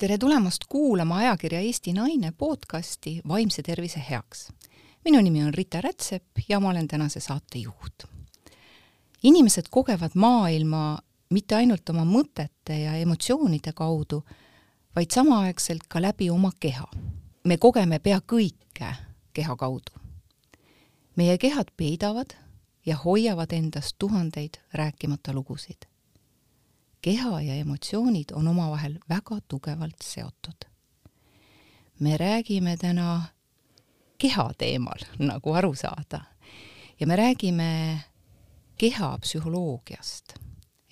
tere tulemast kuulama ajakirja Eesti Naine podcasti Vaimse tervise heaks. minu nimi on Rita Rätsep ja ma olen tänase saate juht. inimesed kogevad maailma mitte ainult oma mõtete ja emotsioonide kaudu, vaid samaaegselt ka läbi oma keha. me kogeme pea kõike keha kaudu. meie kehad peidavad ja hoiavad endas tuhandeid rääkimata lugusid keha ja emotsioonid on omavahel väga tugevalt seotud. me räägime täna keha teemal, nagu aru saada. ja me räägime kehapsühholoogiast.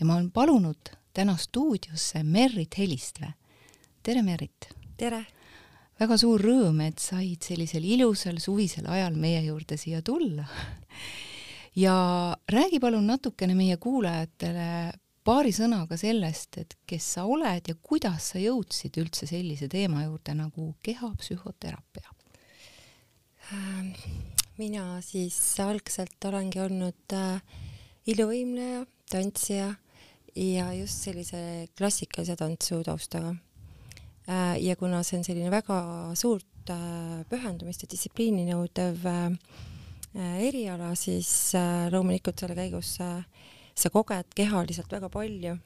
ja ma olen palunud täna stuudiosse Merrit Helistvee. tere, Merrit! tere! väga suur rõõm, et said sellisel ilusal suvisel ajal meie juurde siia tulla. ja räägi palun natukene meie kuulajatele paari sõnaga sellest, et kes sa oled ja kuidas sa jõudsid üldse sellise teema juurde nagu kehapsühhoteraapia? mina siis algselt olengi olnud äh, iluvõimleja, tantsija ja just sellise klassikalise tantsu taustaga äh,. ja kuna see on selline väga suurt äh, pühendumist ja distsipliini nõudev eriala, siis loomulikult selle käigus sa koged kehaliselt väga palju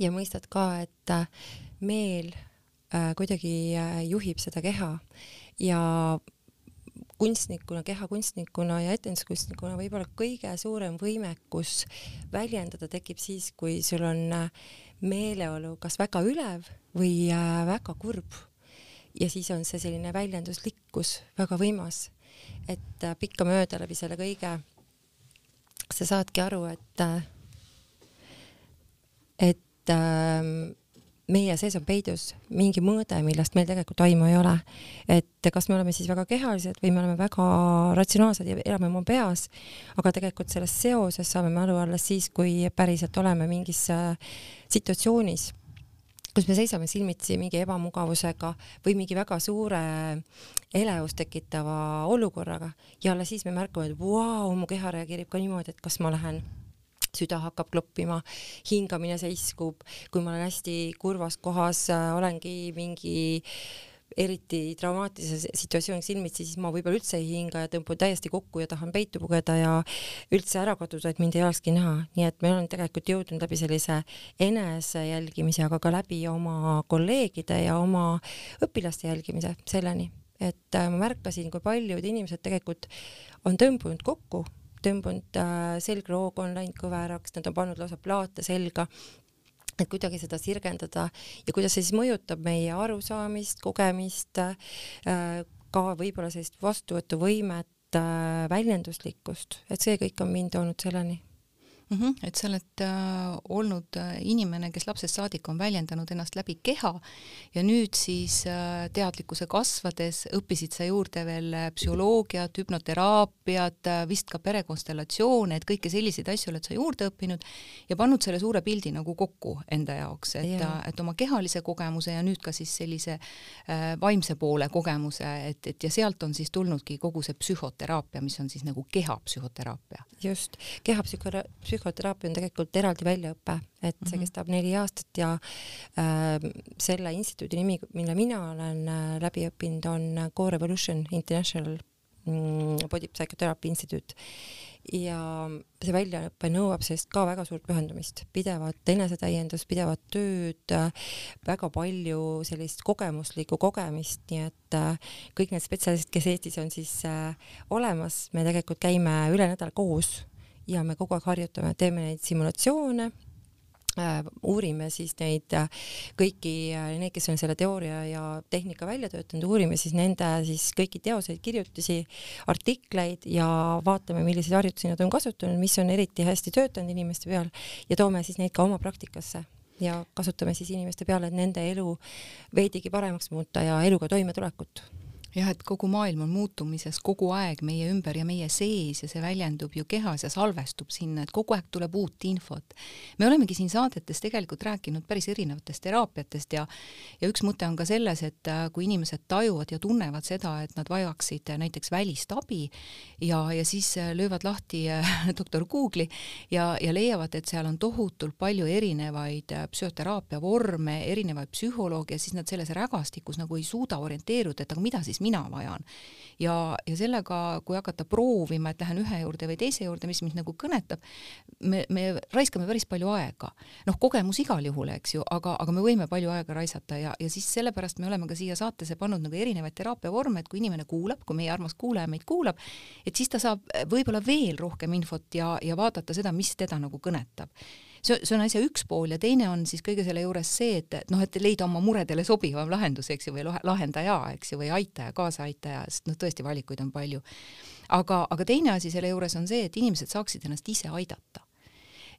ja mõistad ka, et äh, meel äh, kuidagi äh, juhib seda keha ja kunstnikuna, kehakunstnikuna ja etenduskunstnikuna võib-olla kõige suurem võimekus väljendada tekib siis, kui sul on meeleolu kas väga ülev või väga kurb. ja siis on see selline väljenduslikkus väga võimas, et pikkamööda läbi selle kõige sa saadki aru, et, et äh, meie sees on peidus mingi mõõde, millest meil tegelikult aimu ei ole. et kas me oleme siis väga kehalised või me oleme väga ratsionaalsed ja elame oma peas, aga tegelikult sellest seoses saame me aru alles siis, kui päriselt oleme mingis äh, situatsioonis kus me seisame silmitsi mingi ebamugavusega või mingi väga suure elevust tekitava olukorraga. Ja alles siis me märkame, et vau, mu keha reageerib ka niimoodi, et kas ma lähen süda hakkab kloppima, hingamine seiskub, kui ma olen hästi kurvas kohas, olengi mingi eriti traumaatilises situatsioonis silmitsi, siis ma võib-olla üldse ei hinga ja tõmbun täiesti kokku ja tahan peitu pugeda ja üldse ära kaduda, et mind ei olekski näha, nii et me oleme tegelikult jõudnud läbi sellise enesejälgimise, aga ka läbi oma kolleegide ja oma õpilaste jälgimise selleni, et äh, ma märkasin, kui paljud inimesed tegelikult on tõmbunud kokku tõmbunud äh, selgroogu on läinud kõveraks, nad on pannud lausa plaate selga et kuidagi seda sirgendada ja kuidas see siis mõjutab meie arusaamist, kogemist, äh, ka võib-olla sellist vastuvõtuvõimet, äh, väljenduslikkust, et see kõik on mind toonud selleni mm. -hmm. et sa oled äh, olnud äh, inimene, kes lapsest saadik on väljendanud ennast läbi keha ja nüüd siis äh, teadlikkuse kasvades õppisid sa juurde veel äh, psühholoogiat, hüpnoteraapiat äh,, vist ka perekonstellatsioone, et kõiki selliseid asju oled sa juurde õppinud ja pannud selle suure pildi nagu kokku enda jaoks, et yeah., et oma kehalise kogemuse ja nüüd ka siis sellise äh, vaimse poole kogemuse, et, et ja sealt on siis tulnudki kogu see psühhoteraapia, mis on siis nagu kehapsühhoteraapia. just, kehapsühhoteraapia psühhoteraapia on tegelikult eraldi väljaõpe, et see mhm. kestab neli aastat ja äh, selle instituudi nimi, mille mina olen äh, läbi õppinud, on Co-Revolution International mm, Body Psychotherapy Instituut ja see väljaõpe nõuab sellest ka väga suurt pühendumist, pidevat enesetäiendust, pidevat tööd, väga palju sellist kogemuslikku kogemist, nii et äh, kõik need spetsialistid, kes Eestis on siis äh, olemas, me tegelikult käime üle nädala koos ja me kogu aeg harjutame, teeme neid simulatsioone äh,, uurime siis neid äh, kõiki äh, neid, kes on selle teooria ja tehnika välja töötanud, uurime siis nende siis kõiki teoseid, kirjutisi, artikleid ja vaatame, milliseid harjutusi nad on kasutanud, mis on eriti hästi töötanud inimeste peal ja toome siis neid ka oma praktikasse. Ja kasutame siis inimeste peale, et nende elu veidigi paremaks muuta ja eluga toimetulekut jah, et kogu maailm on muutumises kogu aeg meie ümber ja meie sees ja see väljendub ju kehas ja salvestub sinna, et kogu aeg tuleb uut infot. me olemegi siin saadetes tegelikult rääkinud päris erinevatest teraapiatest ja ja üks mõte on ka selles, et äh, kui inimesed tajuvad ja tunnevad seda, et nad vajaksid näiteks välist abi ja, ja siis äh, löövad lahti äh, doktor Google'i ja, ja leiavad, et seal on tohutult palju erinevaid psühhoteraapia vorme, erinevaid psühholooge siis nad selles rägastikus nagu ei suuda orienteeruda, et aga mida siis mina vajan. ja, ja sellega, kui hakata proovima, et lähen ühe juurde või teise juurde, mis mind nagu kõnetab, me, me raiskame päris palju aega. noh, kogemus igal juhul, eks ju, aga, aga me võime palju aega raisata ja, ja siis sellepärast me oleme ka siia saatesse pannud nagu erinevaid teraapiavorme, et kui inimene kuulab, kui meie armas kuulaja meid kuulab, et siis ta saab võib-olla veel rohkem infot ja, ja vaadata seda, mis teda nagu kõnetab see, see on asja üks pool ja teine on siis kõige selle juures see, et noh, et leida oma muredele sobivam lahendus, eks ju, või lahendaja, eks ju, või aitaja, kaasaaitaja, sest noh, tõesti valikuid on palju. aga, aga teine asi selle juures on see, et inimesed saaksid ennast ise aidata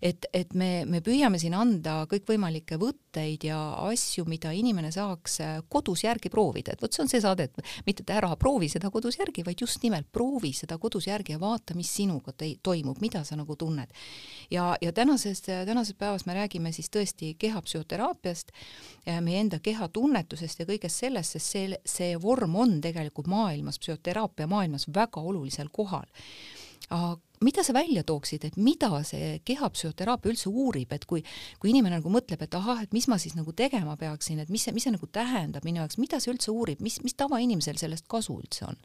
et, et me, me püüame siin anda kõikvõimalikke võtteid ja asju, mida inimene saaks äh, kodus järgi proovida, et vot see on see saade, et mitte, et ära proovi seda kodus järgi, vaid just nimelt proovi seda kodus järgi ja vaata, mis sinuga toimub, mida sa nagu tunned. ja, ja tänases, tänases päevas me räägime siis tõesti kehapsühhoteraapiast, meie enda kehatunnetusest ja kõigest sellest, sest see, see vorm on tegelikult maailmas, psühhoteraapia maailmas väga olulisel kohal aga mida sa välja tooksid, et mida see kehapsühhoteraapia üldse uurib, et kui, kui inimene nagu mõtleb, et ahah, et mis ma siis nagu tegema peaksin, et mis see, mis see nagu tähendab minu jaoks, mida see üldse uurib, mis, mis tavainimesel sellest kasu üldse on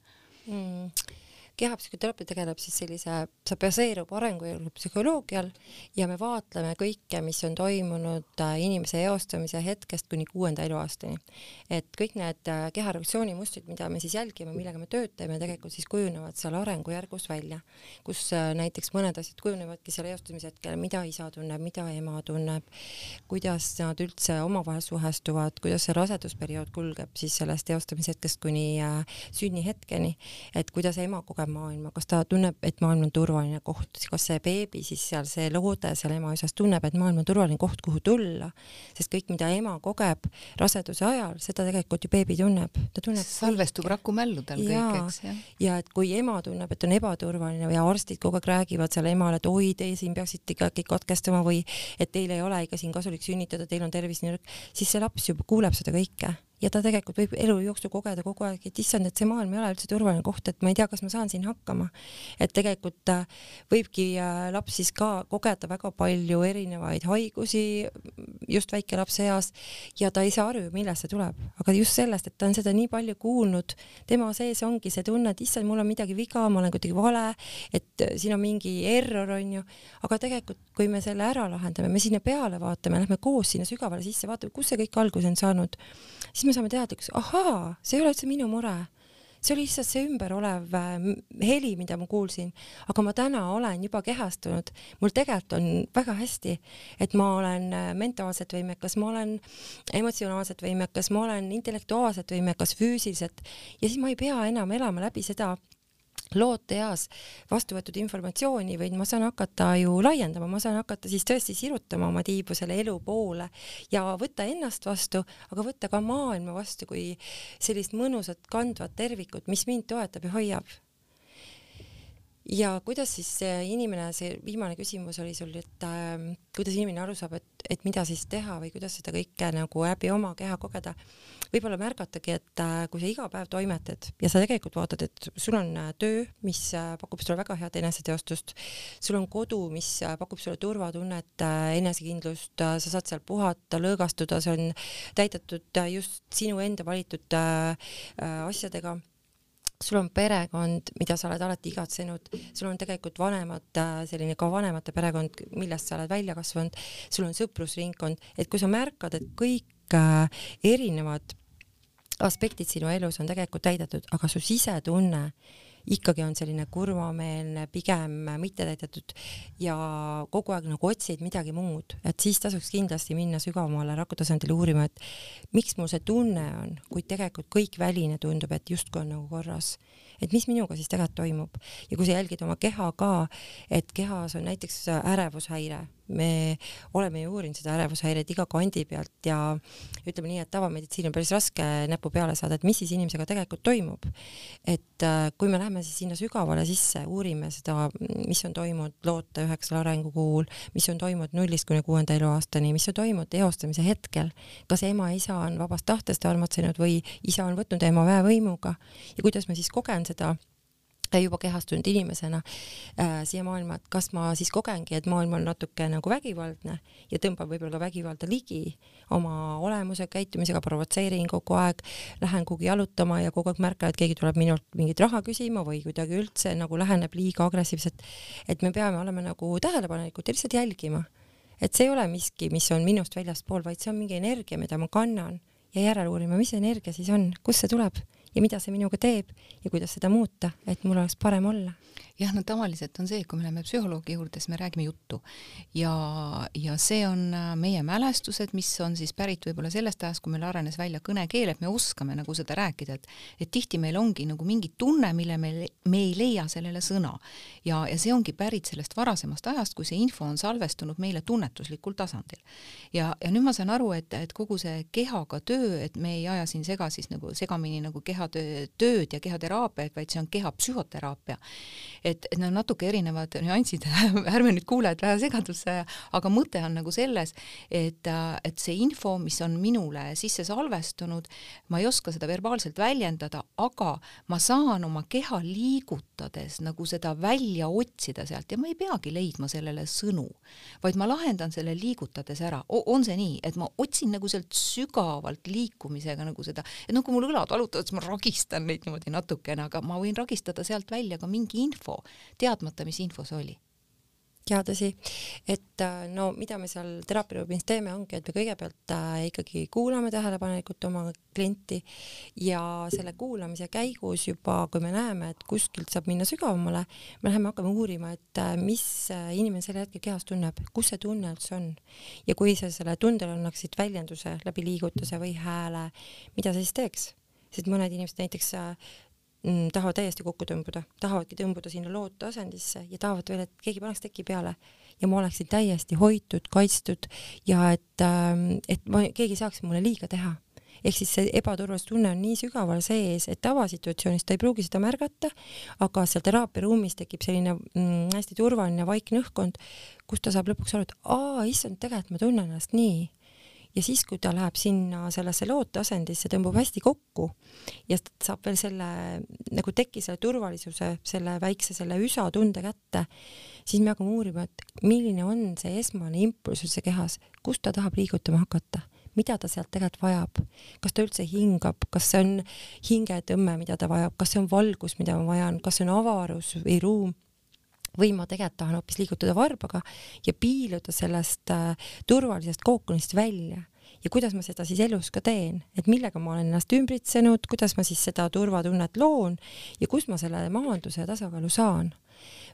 mm.? Kehapsühhoteraapia tegeleb siis sellise, see baseerub arengujõu psühholoogial ja me vaatleme kõike, mis on toimunud äh, inimese eostamise hetkest kuni kuuenda eluaastani. et kõik need äh, kehareaktsiooni mustrid, mida me siis jälgime, millega me töötame, tegelikult siis kujunevad seal arengujärgus välja, kus äh, näiteks mõned asjad kujunevadki seal eostamise hetkel, mida isa tunneb, mida ema tunneb, kuidas nad üldse omavahel suhestuvad, kuidas see rasedusperiood kulgeb siis sellest eostamise hetkest kuni sünnihetkeni, et kuidas ema kogeb maailma, kas ta tunneb, et maailm on turvaline koht, kas see beebi siis seal, see loode seal ema üsas tunneb, et maailm on turvaline koht, kuhu tulla, sest kõik, mida ema kogeb raseduse ajal, seda tegelikult ju beebi tunneb, ta tunneb. salvestub rakumälludel kõik, eks jah. ja et kui ema tunneb, et on ebaturvaline ja arstid kogu aeg räägivad seal emale, et oi, teie siin peaksite ikkagi katkestama või et teil ei ole ikka siin kasulik sünnitada, teil on tervis nii nõrk, siis see laps juba kuuleb seda kõike ja ta tegelikult võib elu jooksul kogeda kogu aeg, et issand, et see maailm ei ole üldse turvaline koht, et ma ei tea, kas ma saan siin hakkama. et tegelikult äh, võibki äh, laps siis ka kogeda väga palju erinevaid haigusi just väikelapse eas ja ta ei saa aru, millest see tuleb, aga just sellest, et ta on seda nii palju kuulnud, tema sees ongi see tunne, et issand, mul on midagi viga, ma olen kuidagi vale, et äh, siin on mingi error, onju, aga tegelikult, kui me selle ära lahendame, me sinna peale vaatame, lähme koos sinna sügavale sisse, vaatame, kust see kõik alguse on saanud, siis me me saame teadlikuks, ahaa, see ei ole üldse minu mure. See oli lihtsalt see ümber olev äh, heli, mida ma kuulsin, aga ma täna olen juba kehastunud, mul tegelikult on väga hästi, et ma olen äh, mentaalselt võimekas, ma olen emotsionaalselt võimekas, ma olen intellektuaalselt võimekas, füüsiliselt. Ja siis ma ei pea enam elama läbi seda loote eas vastu võetud informatsiooni, vaid ma saan hakata ju laiendama, ma saan hakata siis tõesti sirutama oma tiibu selle elu poole ja võtta ennast vastu, aga võtta ka maailma vastu kui sellist mõnusat kandvat tervikut, mis mind toetab ja hoiab ja kuidas siis inimene, see viimane küsimus oli sul, et äh, kuidas inimene aru saab, et, et mida siis teha või kuidas seda kõike nagu läbi oma keha kogeda. võib-olla märgatagi, et äh, kui sa iga päev toimetad ja sa tegelikult vaatad, et sul on äh, töö, mis äh, pakub sulle väga head eneseteostust, sul on kodu, mis äh, pakub sulle turvatunnet äh,, enesekindlust äh,, sa saad seal puhata, lõõgastuda, see on täidetud äh, just sinu enda valitud äh, äh, asjadega sul on perekond, mida sa oled alati igatsenud, sul on tegelikult vanemad, äh, selline ka vanemate perekond, millest sa oled välja kasvanud, sul on sõprusringkond, et kui sa märkad, et kõik äh, erinevad aspektid sinu elus on tegelikult täidetud, aga su sisetunne ikkagi on selline kurvameelne, pigem mittetäidetud ja kogu aeg nagu otsid midagi muud, et siis tasuks kindlasti minna sügavamale rakutasandile uurima, et miks mul see tunne on, kuid tegelikult kõik väline tundub, et justkui on nagu korras. et mis minuga siis tegelikult toimub ja kui sa jälgid oma keha ka, et kehas on näiteks ärevushäire me oleme ju uurinud seda ärevushäiret iga kandi pealt ja ütleme nii, et tavameditsiin on päris raske näppu peale saada, et mis siis inimesega tegelikult toimub. et äh, kui me läheme siis sinna sügavale sisse, uurime seda, mis on toimunud loote üheksal arengukuul, mis on toimunud nullist kuni kuuenda eluaastani, mis on toimunud eostamise hetkel, kas ema-isa on vabast tahtest armatsenud või isa on võtnud ema väevõimuga ja kuidas ma siis kogen seda juba kehastunud inimesena äh, siia maailma, et kas ma siis kogengi, et maailm on natuke nagu vägivaldne ja tõmbab võib-olla ka vägivalda ligi oma olemuse, käitumisega, provotseerin kogu aeg, lähen kuhugi jalutama ja kogu aeg märkan, et keegi tuleb minult mingit raha küsima või kuidagi üldse nagu läheneb liiga agressiivselt. et me peame olema nagu tähelepanelikud ja lihtsalt jälgima, et see ei ole miski, mis on minust väljaspool, vaid see on mingi energia, mida ma kannan ja järele uurima, mis energia siis on, kust see tuleb ja mida see minuga teeb ja kuidas seda muuta, et mul oleks parem olla jah, no tavaliselt on see, et kui me läheme psühholoogi juurde, siis me räägime juttu ja, ja see on äh, meie mälestused, mis on siis pärit võib-olla sellest ajast, kui meil arenes välja kõnekeel, et me oskame nagu seda rääkida, et et tihti meil ongi nagu mingi tunne, mille me, me ei leia sellele sõna. ja, ja see ongi pärit sellest varasemast ajast, kui see info on salvestunud meile tunnetuslikul tasandil. ja, ja nüüd ma saan aru, et, et kogu see kehaga töö, et me ei aja siin sega siis nagu segamini nagu kehatöö, tööd ja kehateraapiaid, vaid see on kehapsühhoteraapia et, et need on natuke erinevad nüansid ärme nüüd kuulajad vähe segadusse aga mõte on nagu selles, et, et see info, mis on minule sisse salvestunud, ma ei oska seda verbaalselt väljendada, aga ma saan oma keha liigutades nagu seda välja otsida sealt ja ma ei peagi leidma sellele sõnu, vaid ma lahendan selle liigutades ära. on see nii, et ma otsin nagu sealt sügavalt liikumisega nagu seda, et noh, kui mul õlad valutavad, siis ma ragistan neid niimoodi natukene, aga ma võin ragistada sealt välja ka mingi info, info, teadmata, mis info see oli. Ja tõsi, et äh, no mida me seal teraapiaruumis teeme, ongi, et me kõigepealt äh, ikkagi kuulame tähelepanelikult oma klienti ja selle kuulamise käigus juba, kui me näeme, et kuskilt saab minna sügavamale, me läheme hakkame uurima, et äh, mis inimene sel hetkel kehas tunneb, kus see tunne üldse on. Ja kui sa selle tundele annaksid väljenduse läbi liigutuse või hääle, mida sa siis teeks? sest mõned inimesed näiteks mm, tahavad täiesti kokku tõmbuda, tahavadki tõmbuda sinna looteasendisse ja tahavad veel, et keegi paneks teki peale ja ma oleksin täiesti hoitud, kaitstud ja et, ähm, et ma, keegi ei saaks mulle liiga teha. ehk siis see ebaturvalisustunne on nii sügaval sees, et tavasituatsioonis ta ei pruugi seda märgata, aga seal teraapiaruumis tekib selline mm, hästi turvaline vaikne õhkkond, kus ta saab lõpuks aru, et aa, issand, tegelikult ma tunnen ennast nii ja siis, kui ta läheb sinna sellesse looteasendisse, tõmbub hästi kokku ja saab veel selle nagu teki selle turvalisuse, selle väikse selle üsa tunde kätte, siis me hakkame uurima, et milline on see esmane impulss üldse kehas, kust ta tahab liigutama hakata? Mida ta sealt tegelikult vajab, kas ta üldse hingab, kas see on hingetõmme, mida ta vajab, kas see on valgus, mida ma vajan, kas see on avarus või ruum või ma tegelikult tahan hoopis liigutada varbaga ja piiluda sellest äh, turvalisest kookonist välja. Ja kuidas ma seda siis elus ka teen, et millega ma olen ennast ümbritsenud, kuidas ma siis seda turvatunnet loon ja kust ma selle maanduse ja tasakaalu saan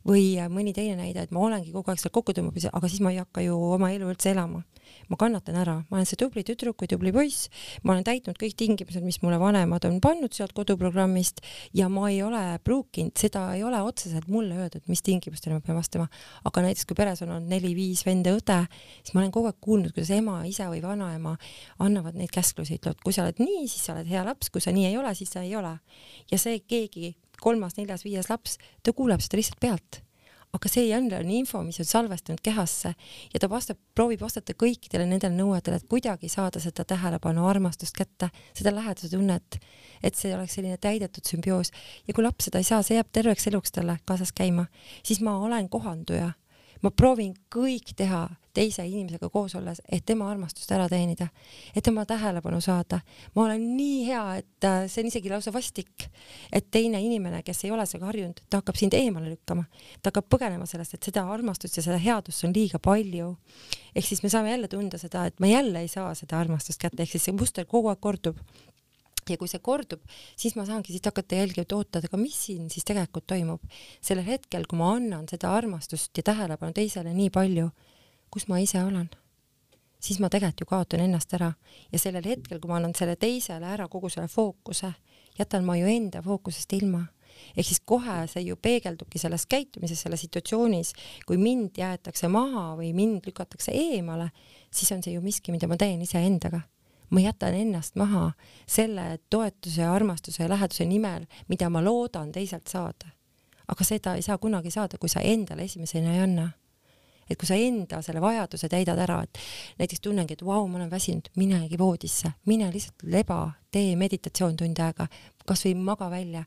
või äh, mõni teine näide, et ma olengi kogu aeg seal kokku tõmbamise, aga siis ma ei hakka ju oma elu üldse elama. Ma kannatan ära, ma olen see tubli tüdruk või tubli poiss, ma olen täitnud kõik tingimused, mis mulle vanemad on pannud sealt koduprogrammist ja ma ei ole pruukinud, seda ei ole otseselt mulle öeldud, mis tingimustele ma pean vastama, aga näiteks kui peres on olnud neli-viis venda ja õde, siis ma olen kogu aeg kuulnud, kuidas ema, isa või vanaema annavad neid käsklusi, ütlevad, kui sa oled nii, siis sa oled hea laps, kui sa nii ei ole, siis sa ei ole. ja see keegi, kolmas, neljas, viies laps, ta kuuleb seda lihtsalt pealt. Aga see jälle on info, mis on salvestunud kehasse ja ta vastab, proovib vastata kõikidele nendele nõuetele, et kuidagi saada seda tähelepanu, armastust kätte, seda läheduse tunnet, et see oleks selline täidetud sümbioos. Ja kui laps seda ei saa, see jääb terveks eluks talle kaasas käima, siis ma olen kohanduja ma proovin kõik teha teise inimesega koos olles, et tema armastust ära teenida, et tema tähelepanu saada. ma olen nii hea, et äh, see on isegi lausa vastik, et teine inimene, kes ei ole sellega harjunud, ta hakkab sind eemale lükkama, ta hakkab põgenema sellest, et seda armastust ja seda headust on liiga palju. ehk siis me saame jälle tunda seda, et ma jälle ei saa seda armastust kätte, ehk siis see muster kogu aeg kordub ja kui see kordub, siis ma saangi siit hakata jälgima, et oota, aga mis siin siis tegelikult toimub. sellel hetkel, kui ma annan seda armastust ja tähelepanu teisele nii palju, kus ma ise olen, siis ma tegelikult ju kaotan ennast ära. Ja sellel hetkel, kui ma annan selle teisele ära kogu selle fookuse, jätan ma ju enda fookusest ilma. Ehk siis kohe see ju peegeldubki selles käitumises, selles situatsioonis, kui mind jäetakse maha või mind lükatakse eemale, siis on see ju miski, mida ma teen iseendaga ma jätan ennast maha selle toetuse, armastuse ja läheduse nimel, mida ma loodan teiselt saada. aga seda ei saa kunagi saada, kui sa endale esimesena ei anna. et kui sa enda selle vajaduse täidad ära, et näiteks tunnengi, et vau, ma olen väsinud, minegi voodisse, mine lihtsalt leba, tee meditatsioon tund aega, kasvõi maga välja.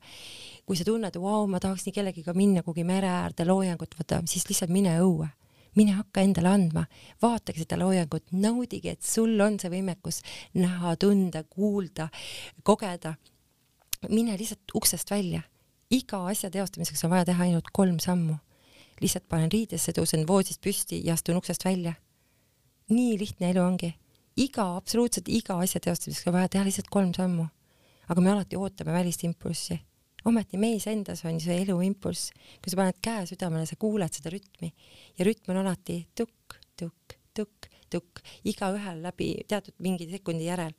kui sa tunned, vau, ma tahaks nii kellegiga minna kuhugi mere äärde loojangut võtta, siis lihtsalt mine õue mine hakka endale andma, vaadake seda loojangut, naudige, et sul on see võimekus näha, tunda, kuulda, kogeda. mine lihtsalt uksest välja. iga asja teostamiseks on vaja teha ainult kolm sammu. lihtsalt panen riidesse, tõusen voodist püsti ja astun uksest välja. nii lihtne elu ongi. iga, absoluutselt iga asja teostamiseks on vaja teha lihtsalt kolm sammu. aga me alati ootame välist impulssi ometi meis endas on see elu impulss, kui sa paned käe südamele, sa kuuled seda rütmi ja rütm on alati tukk, tukk, tukk, tukk, igaühel läbi teatud mingi sekundi järel.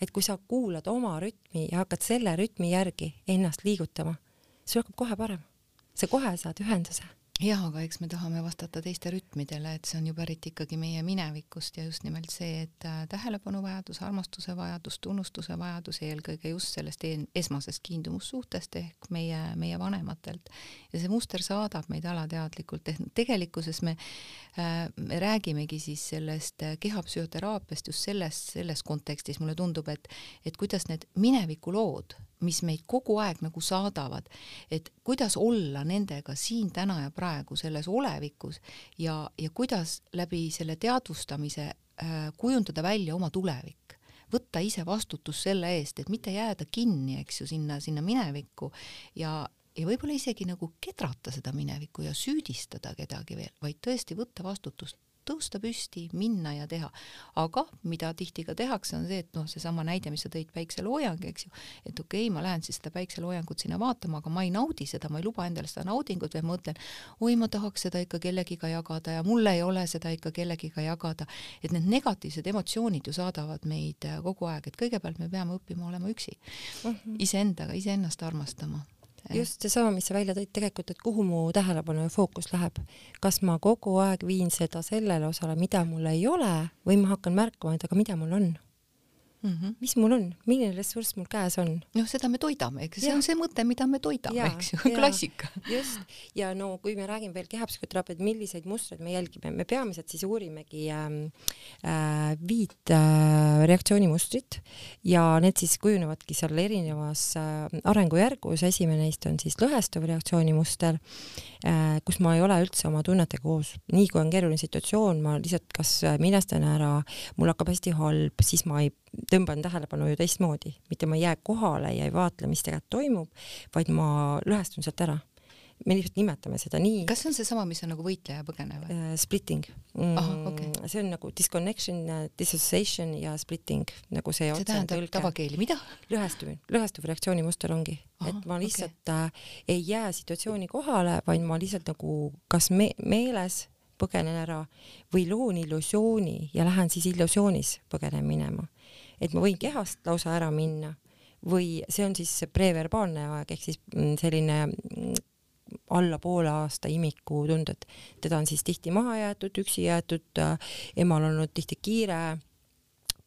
et kui sa kuulad oma rütmi ja hakkad selle rütmi järgi ennast liigutama, sul hakkab kohe parem. sa kohe saad ühenduse jah, aga eks me tahame vastata teiste rütmidele, et see on ju pärit ikkagi meie minevikust ja just nimelt see, et äh, tähelepanuvajadus, armastuse vajadus, tunnustuse vajadus eelkõige just sellest esmasest kiindumussuhtest ehk meie, meie vanematelt. ja see muster saadab meid alateadlikult, ehk tegelikkuses me, äh, me räägimegi siis sellest äh, kehapsühhoteraapiast just selles, selles kontekstis, mulle tundub, et, et kuidas need minevikulood mis meid kogu aeg nagu saadavad, et kuidas olla nendega siin täna ja praegu selles olevikus ja, ja kuidas läbi selle teadvustamise äh, kujundada välja oma tulevik. Võtta ise vastutus selle eest, et mitte jääda kinni, eks ju, sinna, sinna minevikku ja, ja võib-olla isegi nagu kedrata seda minevikku ja süüdistada kedagi veel, vaid tõesti võtta vastutust tõusta püsti, minna ja teha. aga mida tihti ka tehakse, on see, et noh, seesama näide, mis sa tõid, päikseloojang, eks ju, et okei okay,, ma lähen siis seda päikseloojangut sinna vaatama, aga ma ei naudi seda, ma ei luba endale seda naudingut, vaid mõtlen, oi, ma tahaks seda ikka kellegiga jagada ja mul ei ole seda ikka kellegiga jagada. et need negatiivsed emotsioonid ju saadavad meid kogu aeg, et kõigepealt me peame õppima olema üksi mm -hmm., iseendaga, iseennast armastama just seesama, mis sa välja tõid tegelikult, et kuhu mu tähelepanu ja fookus läheb. kas ma kogu aeg viin seda sellele osale, mida mul ei ole või ma hakkan märkama, et aga mida mul on mm. -hmm. mis mul on, milline ressurss mul käes on? noh, seda me toidame, eks see ja. on see mõte, mida me toidame, eks ju, klassika. just, ja no kui me räägime veel kehapsühhoteraapiat, milliseid mustreid me jälgime, me peamiselt siis uurimegi ähm, äh, viit äh, reaktsioonimustrit ja need siis kujunevadki seal erinevas äh, arengujärgus, esimene neist on siis lõhestuv reaktsioonimuster äh,, kus ma ei ole üldse oma tunnetega koos, nii kui on keeruline situatsioon, ma lihtsalt kas minestan ära, mul hakkab hästi halb, siis ma ei tõmban tähelepanu ju teistmoodi, mitte ma ei jää kohale ja ei vaatle, mis tegelikult toimub, vaid ma lõhestun sealt ära. me lihtsalt nimetame seda nii. kas see on seesama, mis on nagu võitleja põgene või uh,? Splitting mm,. Okay. see on nagu disconnection, dissociation ja splitting nagu see. see tähendab tavakeeli, mida? lõhestumine, lõhestuv reaktsioonimuster ongi, et ma lihtsalt okay. äh, ei jää situatsiooni kohale, vaid ma lihtsalt nagu kas me meeles põgenen ära või loon illusiooni ja lähen siis illusioonis põgenen minema et ma võin kehast lausa ära minna. Või see on siis preverbaalne aeg ehk siis mm, selline mm, alla poole aasta imiku tunded, teda on siis tihti maha jäetud, üksi jäetud, emal olnud tihti kiire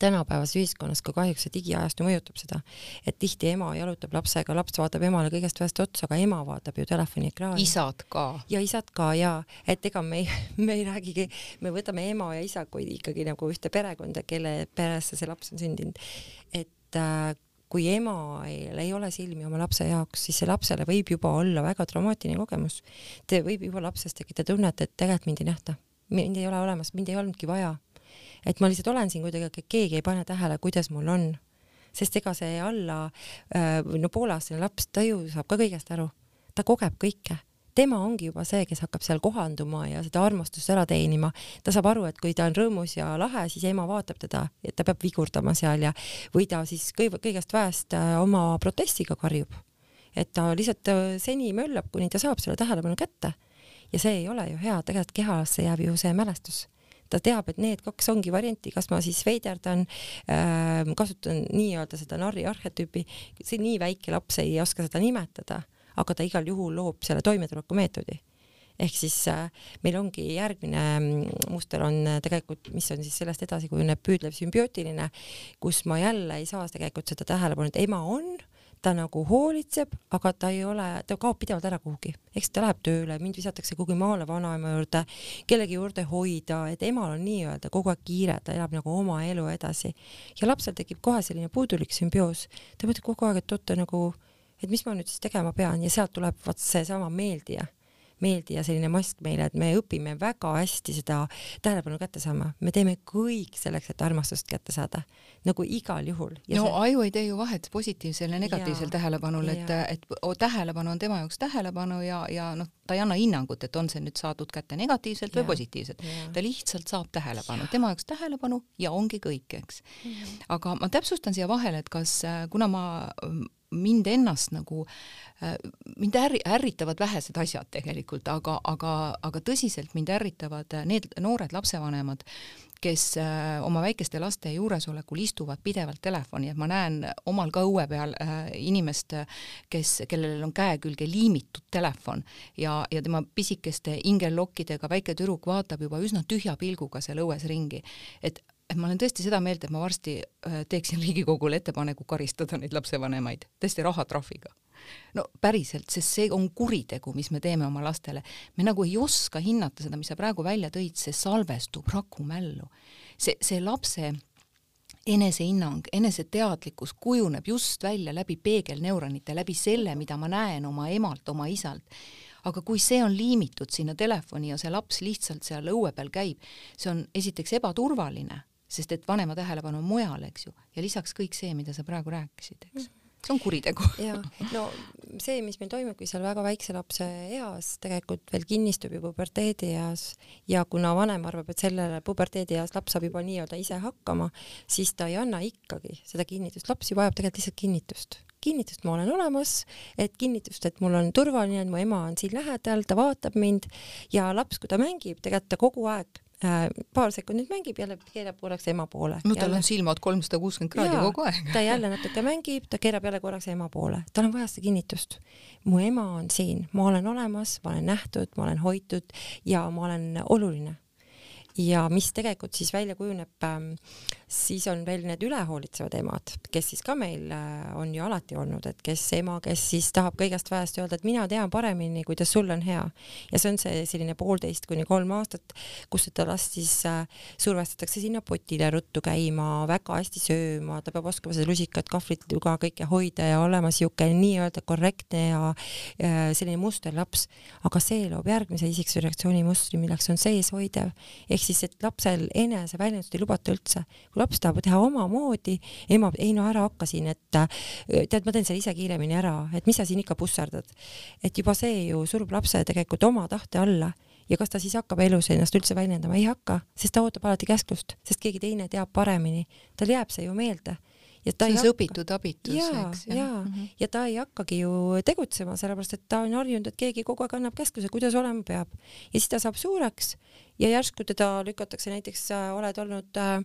tänapäevases ühiskonnas ka kahjuks see digiajastu mõjutab seda, et tihti ema jalutab lapsega, laps vaatab emale kõigest ühest otsa, aga ema vaatab ju telefoni ekraani. isad ka. ja isad ka ja, et ega me ei, me ei räägigi, me võtame ema ja isa kui ikkagi nagu ühte perekonda, kelle peresse see laps on sündinud. et äh, kui emal ei ole silmi oma lapse jaoks, siis see lapsele võib juba olla väga traumaatiline kogemus. ta võib juba lapsest tekitada tunnet, et tegelikult mind ei nähta, mind ei ole olemas, mind ei olnudki vaja et ma lihtsalt olen siin kuidagi, et keegi ei pane tähele, kuidas mul on. sest ega see alla äh, no pooleaastane laps, ta ju saab ka kõigest aru, ta kogeb kõike tema ongi juba see, kes hakkab seal kohanduma ja seda armastust ära teenima. ta saab aru, et kui ta on rõõmus ja lahe, siis ema vaatab teda, et ta peab vigurdama seal ja, või ta siis kõige, kõigest väest äh, oma protestiga karjub. et ta lihtsalt äh, seni möllab, kuni ta saab selle tähelepanu kätte. ja see ei ole ju hea, tegelikult kehasse jääb ju see mälestus ta teab, et need kaks ongi varianti, kas ma siis veiderdan äh,, kasutan nii-öelda seda narri arhetüüpi, see nii väike laps ei oska seda nimetada, aga ta igal juhul loob selle toimetulekumeetodi ehk siis äh, meil ongi järgmine mm, muster on äh, tegelikult, mis on siis sellest edasi kujuneb püüdlev sümbiootiline, kus ma jälle ei saa tegelikult seda tähelepanu, et ema on, ta nagu hoolitseb, aga ta ei ole, ta kaob pidevalt ära kuhugi, eks ta läheb tööle, mind visatakse kuhugi maale vanaema juurde, kellegi juurde hoida, et emal on nii-öelda kogu aeg kiire, ta elab nagu oma elu edasi. Ja lapsel tekib kohe selline puudulik sümbioos, ta mõtleb kogu aeg, et oota nagu, et mis ma nüüd siis tegema pean ja sealt tuleb vot seesama meeldija meeldija selline mast meile, et me õpime väga hästi seda tähelepanu kätte saama, me teeme kõik selleks, et armastust kätte saada, nagu igal juhul. no see... aju ei tee ju vahet positiivsel ja negatiivsel ja, tähelepanul, et, et o, tähelepanu on tema jaoks tähelepanu ja, ja noh, ta ei anna hinnangut, et on see nüüd saadud kätte negatiivselt ja, või positiivselt. ta lihtsalt saab tähelepanu, tema jaoks tähelepanu ja ongi kõik, eks. aga ma täpsustan siia vahele, et kas, kuna ma mind ennast nagu, äh, mind ärri-, ärritavad vähesed asjad tegelikult, aga, aga, aga tõsiselt mind ärritavad need noored lapsevanemad, kes äh, oma väikeste laste juuresolekul istuvad pidevalt telefoni, et ma näen omal ka õue peal äh, inimest, kes, kellel on käe külge liimitud telefon ja, ja tema pisikeste ingellokkidega väike tüdruk vaatab juba üsna tühja pilguga seal õues ringi. et et ma olen tõesti seda meelt, et ma varsti äh, teeksin Riigikogule ettepaneku karistada neid lapsevanemaid tõesti rahatrahviga. no päriselt, sest see on kuritegu, mis me teeme oma lastele. me nagu ei oska hinnata seda, mis sa praegu välja tõid, see salvestub rakumällu. see, see lapse enesehinnang, eneseteadlikkus kujuneb just välja läbi peegelneuronite, läbi selle, mida ma näen oma emalt, oma isalt aga kui see on liimitud sinna telefoni ja see laps lihtsalt seal õue peal käib, see on esiteks ebaturvaline sest et vanema tähelepanu on mujal, eks ju, ja lisaks kõik see, mida sa praegu rääkisid, eks. See on kuritegu. ja no see, mis meil toimubki seal väga väikse lapse eas, tegelikult veel kinnistub ju puberteedieas ja kuna vanem arvab, et sellele puberteedieas laps saab juba nii-öelda ise hakkama, siis ta ei anna ikkagi seda kinnitust, laps ju vajab tegelikult lihtsalt kinnitust. Kinnitust, ma olen olemas, et kinnitust, et mul on turvaline, et mu ema on siin lähedal, ta vaatab mind. Ja laps, kui ta mängib, tegelikult ta kogu aeg paar sekundit mängib, jälle keerab korraks ema poole. no tal jälle... on silmad kolmsada kuuskümmend kraadi Jaa, kogu aeg. ta jälle natuke mängib, ta keerab jälle korraks ema poole, tal on vaja seda kinnitust. mu ema on siin, ma olen olemas, ma olen nähtud, ma olen hoitud ja ma olen oluline. Ja mis tegelikult siis välja kujuneb, ähm, siis on veel need ülehoolitsevad emad, kes siis ka meil äh, on ju alati olnud, et kes ema, kes siis tahab kõigest väest öelda, et mina tean paremini, kuidas sul on hea. ja see on see selline poolteist kuni kolm aastat, kus seda last siis äh, survestatakse sinna potile ruttu käima, väga hästi sööma, ta peab oskama seda lusikat, kahvlit, ka kõike hoida ja olema siuke nii-öelda korrektne ja äh, selline musterlaps, aga see loob järgmise isiksuse reaktsiooni mustri, milleks on seeshoidev ehk siis, et lapsel eneseväljendust ei lubata üldse. kui laps tahab teha omamoodi, ema, ei no ära hakka siin, et tead, ma teen selle ise kiiremini ära, et mis sa siin ikka pusserdad. et juba see ju surub lapse tegelikult oma tahte alla ja kas ta siis hakkab elus ennast üldse väljendama, ei hakka, sest ta ootab alati käsklust, sest keegi teine teab paremini, tal jääb see ju meelde ja ta see on see õpitud abitus, eks. ja, ja, mm -hmm. ja ta ei hakkagi ju tegutsema, sellepärast et ta on harjunud, et keegi kogu aeg annab käskluse, kuidas olema peab. ja siis ta saab suureks ja järsku teda lükatakse näiteks äh,, oled olnud äh,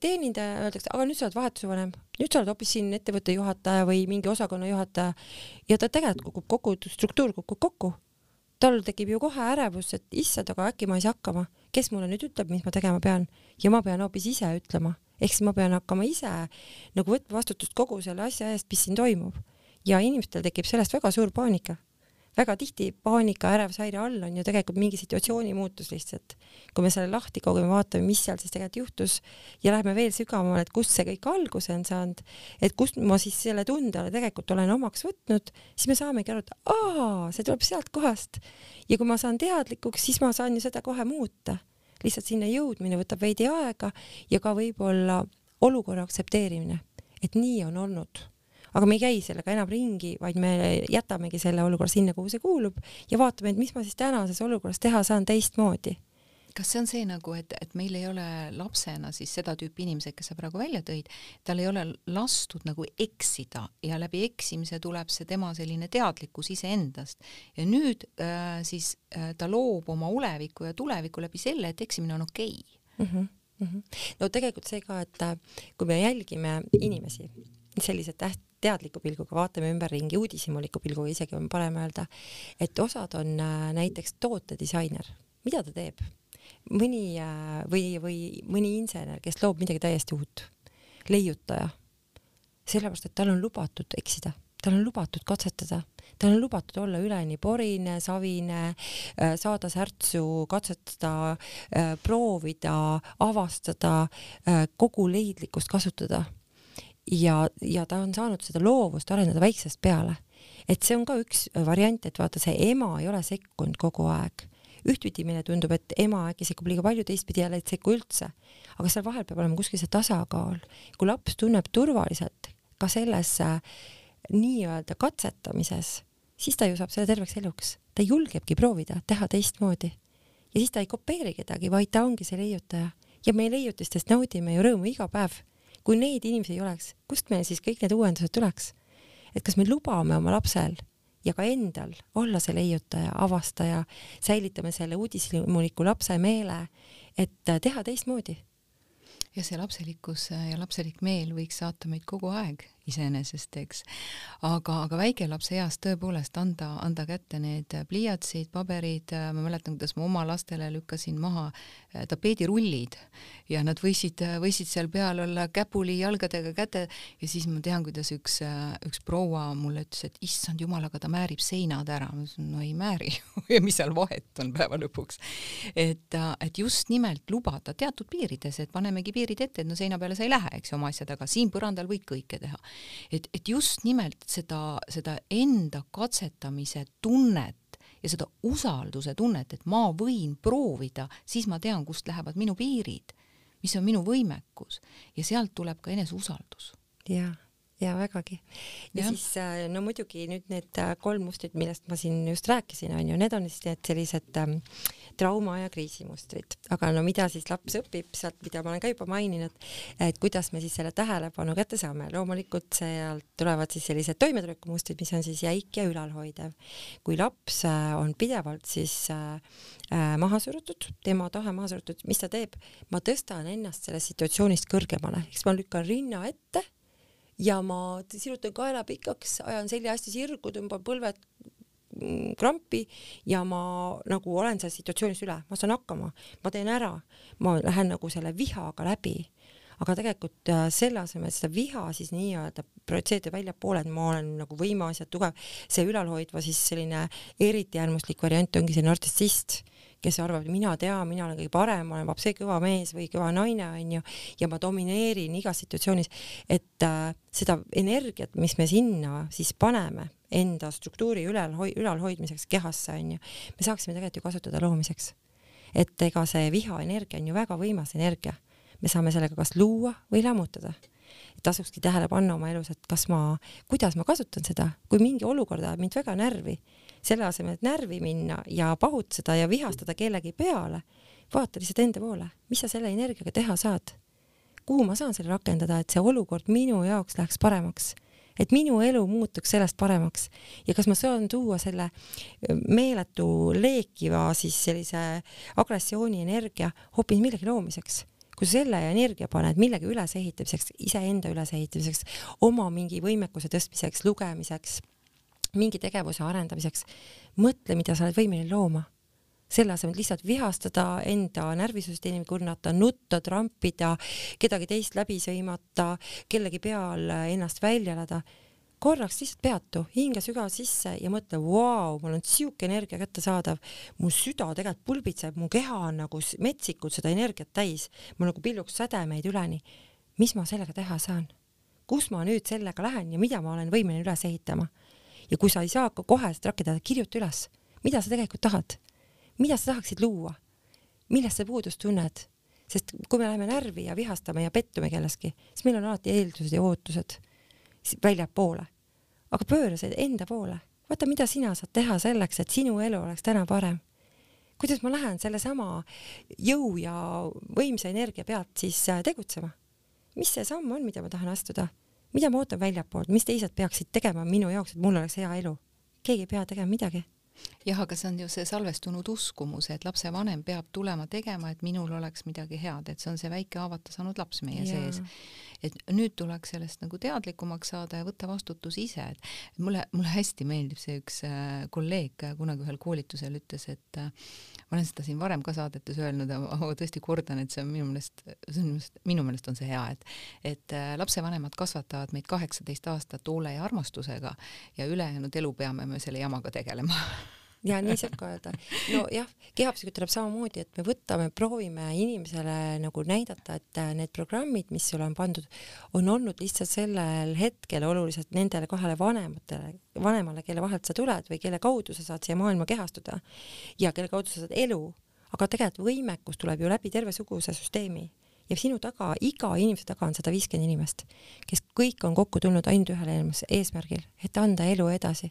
teenindaja, öeldakse, aga nüüd sa oled vahetuse vanem, nüüd sa oled hoopis siin ettevõtte juhataja või mingi osakonna juhataja. Ja ta tegelikult kukub kokku, struktuur kukub kokku. Tal tekib ju kohe ärevus, et issand, aga äkki ma ei saa hakkama, kes mulle nüüd ütleb, mis ma tegema pean? Ja ma pean hoopis ise ütlema. Ehk siis ma pean hakkama ise nagu võtma vastutust kogu selle asja eest, mis siin toimub. ja inimestel tekib sellest väga suur paanika. Väga tihti paanika, ärevushäire all on ju tegelikult mingi situatsiooni muutus lihtsalt. kui me selle lahti kogeme, vaatame, mis seal siis tegelikult juhtus ja läheme veel sügavamale, et kust see kõik alguse on saanud, et kust ma siis selle tunde tegelikult olen omaks võtnud, siis me saamegi aru, et aa, see tuleb sealt kohast. ja kui ma saan teadlikuks, siis ma saan ju seda kohe muuta lihtsalt sinna jõudmine võtab veidi aega ja ka võib-olla olukorra aktsepteerimine, et nii on olnud. Aga me ei käi sellega enam ringi, vaid me jätamegi selle olukorra sinna, kuhu see kuulub ja vaatame, et mis ma siis tänases olukorras teha saan teistmoodi kas see on see nagu, et, et meil ei ole lapsena siis seda tüüpi inimesed, kes sa praegu välja tõid, tal ei ole lastud nagu eksida ja läbi eksimise tuleb see tema selline teadlikkus iseendast ja nüüd äh, siis äh, ta loob oma oleviku ja tuleviku läbi selle, et eksimine on okei okay. mm. -hmm. Mm -hmm. no tegelikult see ka, et äh, kui me jälgime inimesi, sellised täht-, teadliku pilguga vaatame ümberringi, uudishimuliku pilguga isegi on parem öelda, et osad on äh, näiteks tootedisainer, mida ta teeb? mõni äh, või, või mõni insener, kes loob midagi täiesti uut, leiutaja, sellepärast et tal on lubatud eksida, tal on lubatud katsetada. Tal on lubatud olla üleni porine, savine, äh, saada särtsu, katsetada, proovida, avastada, kogu leidlikkust kasutada. Ja, ja ta on saanud seda loovust arendada väiksest peale. et see on ka üks variant, et vaata, see ema ei ole sekkunud kogu aeg ühtpidi meile tundub, et ema äkki sekkub liiga palju, teistpidi jälle ei sekku üldse. aga seal vahel peab olema kuskil see tasakaal. kui laps tunneb turvaliselt ka selles nii-öelda katsetamises, siis ta ju saab selle terveks eluks. ta julgebki proovida, teha teistmoodi. ja siis ta ei kopeeri kedagi, vaid ta ongi see leiutaja. ja me leiutistest naudime ju rõõmu iga päev. Kui neid inimesi ei oleks, kust meil siis kõik need uuendused tuleks? et kas me lubame oma lapsel ja ka endal olla see leiutaja, avastaja, säilitame selle uudishimuliku lapse meele, et teha teistmoodi ja see lapselikkus ja lapselik meel võiks saata meid kogu aeg iseenesest, eks. aga, aga väikelapse eas tõepoolest anda, anda kätte need pliiatsid, paberid, ma mäletan, kuidas ma oma lastele lükkasin maha äh, tapeedirullid ja nad võisid, võisid seal peal olla käpuli jalgadega käte ja siis ma tean, kuidas üks, äh, üks proua mulle ütles, et issand jumal, aga ta määrib seinad ära. ma ütlesin, no ei määri ja mis seal vahet on päeva lõpuks. et, äh, et just nimelt lubada teatud piirides, et panemegi piirid ette, et no seina peale sa ei lähe, eks ju, oma asjadega, siin põrandal võid kõike teha et, et just nimelt seda, seda enda katsetamise tunnet ja seda usalduse tunnet, et ma võin proovida, siis ma tean, kust lähevad minu piirid, mis on minu võimekus ja sealt tuleb ka eneseusaldus. jah ja vägagi. ja siis äh, no muidugi nüüd need äh, kolm mustrit, millest ma siin just rääkisin, on ju, need on siis need sellised ähm, trauma ja kriisimustrid, aga no mida siis laps õpib sealt, mida ma olen ka juba maininud, et kuidas me siis selle tähelepanu kätte saame, loomulikult sealt tulevad siis sellised toimetulekumustrid, mis on siis jäik ja ülalhoidev. kui laps äh, on pidevalt siis äh, maha surutud, tema tahe maha surutud, mis ta teeb? ma tõstan ennast sellest situatsioonist kõrgemale, eks ma lükkan rinna ette ja ma sirutan kaela pikaks, ajan selja hästi sirgu, tõmban põlved krampi ja ma nagu olen selles situatsioonis üle, ma saan hakkama, ma teen ära, ma lähen nagu selle vihaga läbi. aga tegelikult äh, selle asemel, et seda viha siis nii-öelda projitseerida väljapoole, et ma olen nagu võimas ja tugev, see ülalhoidva siis selline eriti äärmuslik variant ongi see nartsissist kes arvab, et mina tean, mina olen kõige parem, ma olen vapsi kõva mees või kõva naine, onju, ja ma domineerin igas situatsioonis, et äh, seda energiat, mis me sinna siis paneme enda struktuuri ülal, ülalhoidmiseks kehasse, onju, me saaksime tegelikult ju kasutada loomiseks. et ega see vihaenergia on ju väga võimas energia. me saame sellega kas luua või lammutada tasukski tähele panna oma elus, et kas ma, kuidas ma kasutan seda, kui mingi olukord ajab mind väga närvi, selle asemel, et närvi minna ja pahutseda ja vihastada kellegi peale, vaata lihtsalt enda poole, mis sa selle energiaga teha saad. kuhu ma saan selle rakendada, et see olukord minu jaoks läheks paremaks, et minu elu muutuks sellest paremaks ja kas ma saan tuua selle meeletu leekiva siis sellise agressiooni energia hoopis millegi loomiseks kui sa selle energia paned millegi ülesehitamiseks, iseenda ülesehitamiseks, oma mingi võimekuse tõstmiseks, lugemiseks mingi tegevuse arendamiseks, mõtle, mida sa oled võimeline looma. Selle asemel lihtsalt vihastada, enda närvisüsteemi kurnata, nutta, trampida, kedagi teist läbi sõimata, kellegi peal ennast välja elada korraks lihtsalt peatu, hinga sügavalt sisse ja mõtle, vau, mul on siuke energia kättesaadav, mu süda tegelikult pulbitseb, mu keha on nagu metsikult seda energiat täis, mul nagu pilluks sädemeid üleni. mis ma sellega teha saan? kus ma nüüd sellega lähen ja mida ma olen võimeline üles ehitama? ja kui sa ei saa ka kohe seda rakendada, kirjuta üles, mida sa tegelikult tahad, mida sa tahaksid luua, millest sa puudust tunned, sest kui me läheme närvi ja vihastame ja pettume kelleski, siis meil on alati eeldused ja ootused väljapoole. aga pööra see enda poole, vaata, mida sina saad teha selleks, et sinu elu oleks täna parem. kuidas ma lähen sellesama jõu ja võimsa energia pealt siis äh, tegutsema? mis see samm on, mida ma tahan astuda? mida ma ootan väljapoolt, mis teised peaksid tegema minu jaoks, et mul oleks hea elu? keegi ei pea tegema midagi. Jah, aga see on ju see salvestunud uskumus, et lapsevanem peab tulema tegema, et minul oleks midagi head, et see on see väike haavata saanud laps meie ja. sees. et nüüd tuleks sellest nagu teadlikumaks saada ja võtta vastutus ise, et mulle, mulle hästi meeldib see üks äh, kolleeg kunagi ühel koolitusel ütles, et äh, ma olen seda siin varem ka saadetes öelnud, aga tõesti kordan, et see on minu meelest, see on minu meelest, minu meelest on see hea, et et äh, lapsevanemad kasvatavad meid kaheksateist aastat hoole ja armastusega ja ülejäänud elu peame me selle jamaga tegelema ja nii saab ka öelda. nojah, kehapsühhiaater tuleb samamoodi, et me võtame, proovime inimesele nagu näidata, et äh, need programmid, mis sulle on pandud, on olnud lihtsalt sellel hetkel oluliselt nendele kahele vanematele, vanemale, kelle vahelt sa tuled või kelle kaudu sa saad siia maailma kehastuda ja kelle kaudu sa saad elu, aga tegelikult võimekus tuleb ju läbi terve suguse süsteemi ja sinu taga, iga inimese taga on sada viiskümmend inimest, kes kõik on kokku tulnud ainult ühel eesmärgil, et anda elu edasi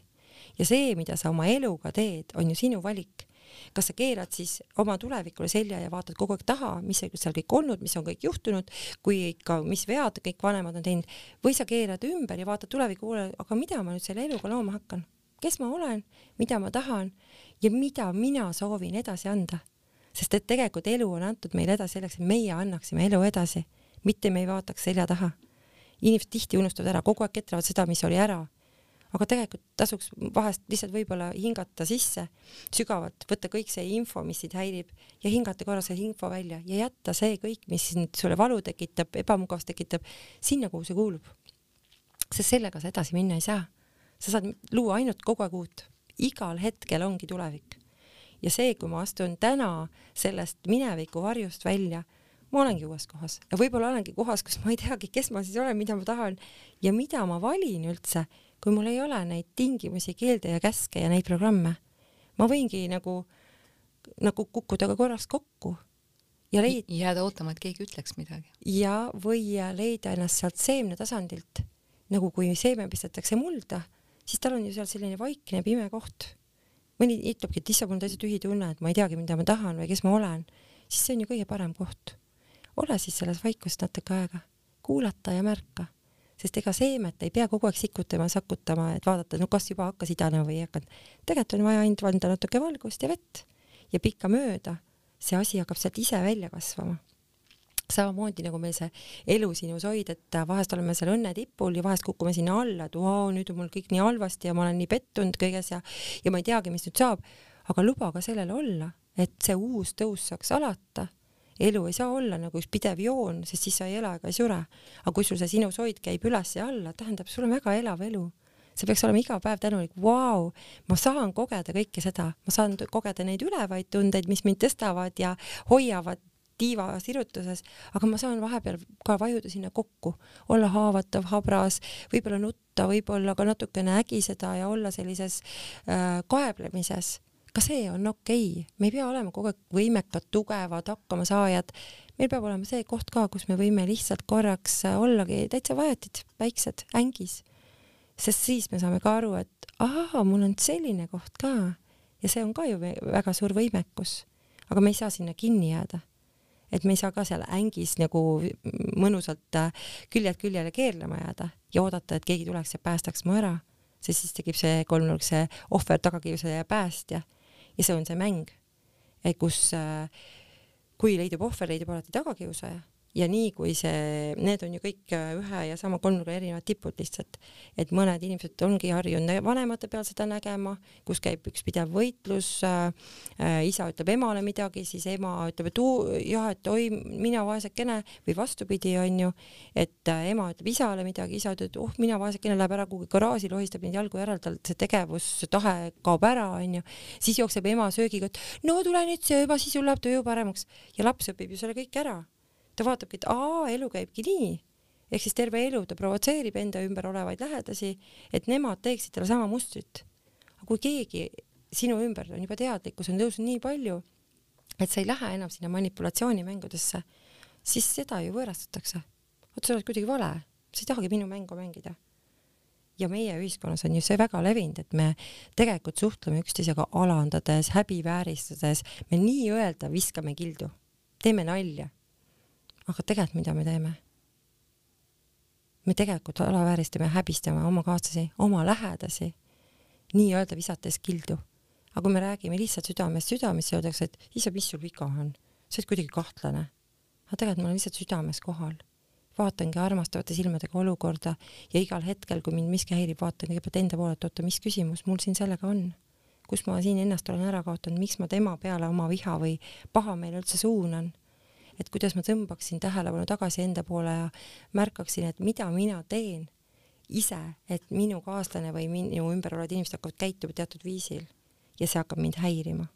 ja see, mida sa oma eluga teed, on ju sinu valik. kas sa keerad siis oma tulevikule selja ja vaatad kogu aeg taha, mis seal kõik olnud, mis on kõik juhtunud, kui ikka, mis vead kõik vanemad on teinud, või sa keerad ümber ja vaatad tuleviku poole, aga mida ma nüüd selle eluga looma hakkan, kes ma olen, mida ma tahan? Ja mida mina soovin edasi anda. sest et tegelikult elu on antud meile edasi selleks, et meie annaksime elu edasi, mitte me ei vaataks selja taha. Inimesed tihti unustavad ära, kogu aeg ketrevad seda, mis oli ära aga tegelikult tasuks vahest lihtsalt võib-olla hingata sisse sügavalt, võtta kõik see info, mis sind häirib ja hingata korra see info välja ja jätta see kõik, mis sulle valu tekitab, ebamugavust tekitab, sinna, kuhu see kuulub. sest sellega sa edasi minna ei saa. sa saad luua ainult kogu aeg uut, igal hetkel ongi tulevik. ja see, kui ma astun täna sellest mineviku varjust välja, ma olengi uues kohas ja võib-olla olengi kohas, kus ma ei teagi, kes ma siis olen, mida ma tahan ja mida ma valin üldse kui mul ei ole neid tingimusi, keelde ja käske ja neid programme, ma võingi nagu, nagu kukkuda ka korraks kokku ja leid-. jääda ootama, et keegi ütleks midagi. ja, või leida ennast sealt seemne tasandilt, nagu kui seeme pistetakse mulda, siis tal on ju seal selline vaikne pime koht. mõni ütlebki, et issand, mul on täitsa tühi tunne, et ma ei teagi, mida ma tahan või kes ma olen, siis see on ju kõige parem koht. ole siis selles vaikuses natuke aega, kuulata ja märka sest ega seemet ei pea kogu aeg sikutama, sakutama, et vaadata, no kas juba hakkas idanema või ei hakanud. tegelikult on vaja ainult anda natuke valgust ja vett ja pikkamööda see asi hakkab sealt ise välja kasvama. samamoodi nagu meil see elu sinusoid, et vahest oleme seal õnne tipul ja vahest kukume sinna alla, et vau, nüüd on mul kõik nii halvasti ja ma olen nii pettunud kõiges ja ja ma ei teagi, mis nüüd saab, aga luba ka sellel olla, et see uus tõus saaks alata elu ei saa olla nagu üks pidev joon, sest siis sa ei ela ega ei sure. aga kui sul see sinusoid käib üles ja alla, tähendab, sul on väga elav elu. see peaks olema iga päev tänulik, vau, ma saan kogeda kõike seda, ma saan kogeda neid ülevaid tundeid, mis mind tõstavad ja hoiavad tiiva sirutuses, aga ma saan vahepeal ka vajuda sinna kokku, olla haavatav, habras, võib-olla nutta, võib-olla ka natukene ägiseda ja olla sellises äh, kaeblemises ka see on okei okay., me ei pea olema kogu aeg võimekad, tugevad, hakkamasaajad. meil peab olema see koht ka, kus me võime lihtsalt korraks ollagi täitsa vahetid, väiksed, ängis. sest siis me saame ka aru, et ahaa, mul on selline koht ka ja see on ka ju väga suur võimekus. aga me ei saa sinna kinni jääda. et me ei saa ka seal ängis nagu mõnusalt äh, küljelt küljele keerlema jääda ja oodata, et keegi tuleks ja päästaks mu ära sest siis tekib see kolmnurk, see ohver, tagakiusaja ja päästja ja see on see mäng, kus äh, kui leidub ohver, leidub alati tagakiusaja ja nii kui see, need on ju kõik äh, ühe ja sama kolmnurga erinevad tipud lihtsalt, et mõned inimesed ongi harjunud vanemate peal seda nägema, kus käib üks pidev võitlus äh,, äh, isa ütleb emale midagi, siis ema ütleb, et uu, jah, et oi, mina vaesekene või vastupidi, onju, et äh, ema ütleb isale midagi, isa ütleb, et oh, mina vaesekene, läheb ära kuhugi garaaži, lohistab neid jalgu järel, tal see tegevustahe kaob ära, onju, siis jookseb ema söögiga, et no tule nüüd sööma, siis sul läheb tuju paremaks. Ja laps õpib ju selle kõik ära ta vaatabki, et aa, elu käibki nii. ehk siis terve elu ta provotseerib enda ümber olevaid lähedasi, et nemad teeksid talle sama mustrit. aga kui keegi sinu ümber on juba teadlikkus on tõusnud nii palju, et sa ei lähe enam sinna manipulatsioonimängudesse, siis seda ju võõrastatakse. vot sa oled kuidagi vale, sa ei tahagi minu mängu mängida ja meie ühiskonnas on ju see väga levinud, et me tegelikult suhtleme üksteisega alandades, häbivääristades, me nii-öelda viskame kildu, teeme nalja aga tegelikult mida me teeme? me tegelikult alavääristame, häbistame oma kaaslasi, oma lähedasi, nii-öelda visates kildu. aga kui me räägime lihtsalt südamest südamesse, öeldakse, et issand, mis sul viga on, sa oled kuidagi kahtlane. aga tegelikult ma olen lihtsalt südames kohal. vaatangi armastavate silmadega olukorda ja igal hetkel, kui mind miski häirib, vaatan kõigepealt enda poole, et oota, mis küsimus mul siin sellega on. kus ma siin ennast olen ära kaotanud, miks ma tema peale oma viha või pahameele üldse suunan et kuidas ma tõmbaksin tähelepanu tagasi enda poole ja märkaksin, et mida mina teen ise, et minu kaaslane või minu ümber olevad inimesed hakkavad käituma teatud viisil ja see hakkab mind häirima.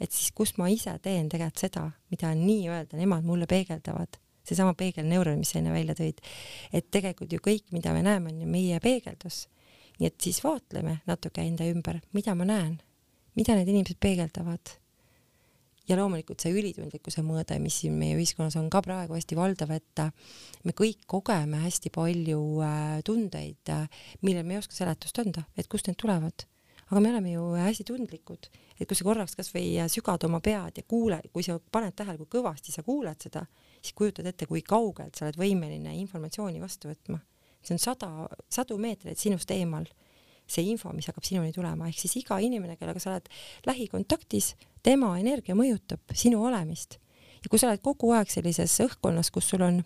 et siis, kus ma ise teen tegelikult seda, mida nii-öelda nemad mulle peegeldavad, seesama peegelneuron, mis sa enne välja tõid, et tegelikult ju kõik, mida me näeme, on ju meie peegeldus. nii et siis vaatleme natuke enda ümber, mida ma näen, mida need inimesed peegeldavad ja loomulikult see ülitundlikkuse mõõde, mis siin meie ühiskonnas on ka praegu hästi valdav, et äh, me kõik kogeme hästi palju äh, tundeid, äh, millel me ei oska seletust anda, et kust need tulevad. aga me oleme ju hästi tundlikud, et kui sa korraks kasvõi sügad oma pead ja kuule, kui sa paned tähele, kui kõvasti sa kuuled seda, siis kujutad ette, kui kaugelt sa oled võimeline informatsiooni vastu võtma. see on sada, sadu meetreid sinust eemal see info, mis hakkab sinuni tulema, ehk siis iga inimene, kellega sa oled lähikontaktis, tema energia mõjutab sinu olemist. ja kui sa oled kogu aeg sellises õhkkonnas, kus sul on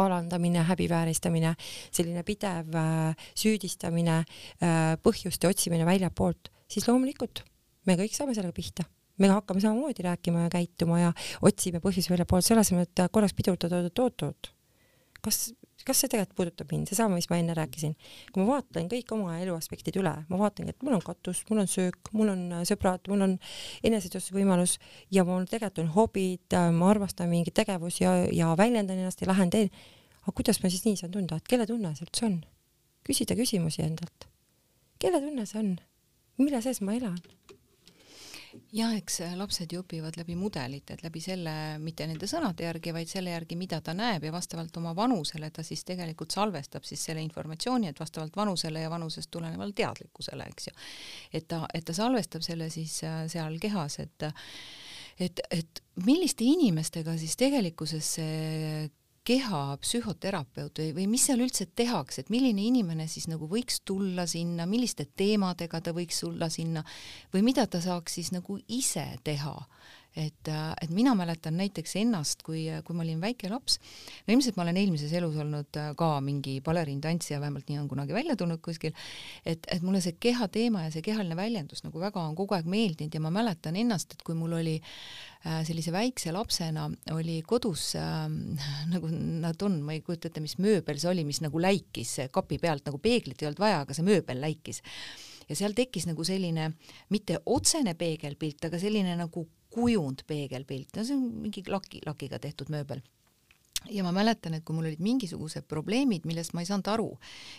alandamine, häbivääristamine, selline pidev äh, süüdistamine äh,, põhjuste otsimine väljapoolt, siis loomulikult me kõik saame sellega pihta me hakkame samamoodi rääkima ja käituma ja otsime põhjusi väljapoolt, selle asemel, et korraks pidurdada, oot-oot, kas kas see tegelikult puudutab mind, seesama, mis ma enne rääkisin. kui ma vaatan kõik oma elu aspektid üle, ma vaatangi, et mul on katus, mul on söök, mul on äh, sõbrad, mul on eneseteostusvõimalus ja mul tegelikult on hobid, äh, ma armastan mingeid tegevusi ja, ja väljendan ennast ja lähen teen. aga kuidas ma siis nii saan tunda, et kelle tunne see üldse on? küsida küsimusi endalt. kelle tunne see on? mille sees ma elan? Ja eks äh, lapsed ju õpivad läbi mudelite, et läbi selle, mitte nende sõnade järgi, vaid selle järgi, mida ta näeb ja vastavalt oma vanusele ta siis tegelikult salvestab siis selle informatsiooni, et vastavalt vanusele ja vanusest tulenevalt teadlikkusele, eks ju. et ta, et ta salvestab selle siis äh, seal kehas, et et, et milliste inimestega siis tegelikkuses see keha psühhoterapeut või, või mis seal üldse tehakse, et milline inimene siis nagu võiks tulla sinna, milliste teemadega ta võiks tulla sinna või mida ta saaks siis nagu ise teha et, et mina mäletan näiteks ennast, kui, kui ma olin väike laps, no ilmselt ma olen eelmises elus olnud äh, ka mingi baleriintantsija, vähemalt nii on kunagi välja tulnud kuskil, et, et mulle see keha teema ja see kehaline väljendus nagu väga on kogu aeg meeldinud ja ma mäletan ennast, et kui mul oli äh, sellise väikse lapsena oli kodus äh, nagu nad on, ma ei kujuta ette, mis mööbel see oli, mis nagu läikis kapi pealt, nagu peeglit ei olnud vaja, aga see mööbel läikis. Ja seal tekkis nagu selline mitte otsene peegelpilt, aga selline nagu kujund, peegelpilt, no see on mingi laki, lakiga tehtud mööbel ja ma mäletan, et kui mul olid mingisugused probleemid, millest ma ei saanud aru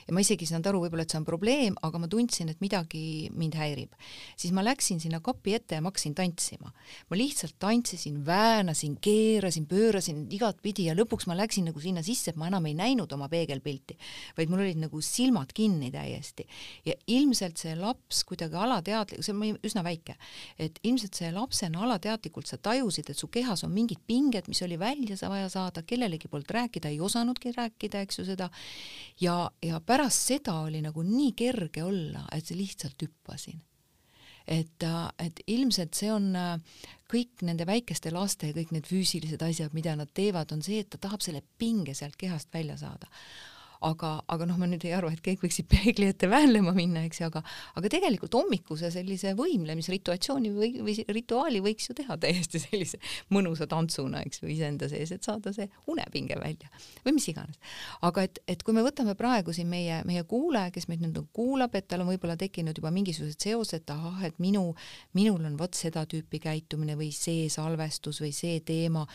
ja ma isegi ei saanud aru võib-olla, et see on probleem, aga ma tundsin, et midagi mind häirib, siis ma läksin sinna kapi ette ja ma hakkasin tantsima. ma lihtsalt tantsisin, väänasin, keerasin, pöörasin igatpidi ja lõpuks ma läksin nagu sinna sisse, et ma enam ei näinud oma peegelpilti, vaid mul olid nagu silmad kinni täiesti. ja ilmselt see laps kuidagi alateadlik, see on üsna väike, et ilmselt see lapsena alateadlikult sa tajusid, et su kehas on mingid pinged, mis oli välja vaja saada, kellele kellegi poolt rääkida, ei osanudki rääkida, eks ju, seda, ja, ja pärast seda oli nagu nii kerge olla, et lihtsalt hüppasin. Et, et ilmselt see on kõik nende väikeste laste kõik need füüsilised asjad, mida nad teevad, on see, et ta tahab selle pinge sealt kehast välja saada aga, aga noh, ma nüüd ei arva, et kõik võiksid peegli ette väänlema minna, eks ju, aga aga tegelikult hommikuse sellise võimlemisrituatsiooni või, või rituaali võiks ju teha täiesti sellise mõnusa tantsuna, eks ju, iseenda sees, et saada see unepinge välja või mis iganes. aga et, et kui me võtame praegu siin meie, meie kuulaja, kes meid nüüd kuulab, et tal on võib-olla tekkinud juba mingisugused seosed, ahah, et minu, minul on vot seda tüüpi käitumine või see salvestus või see teema,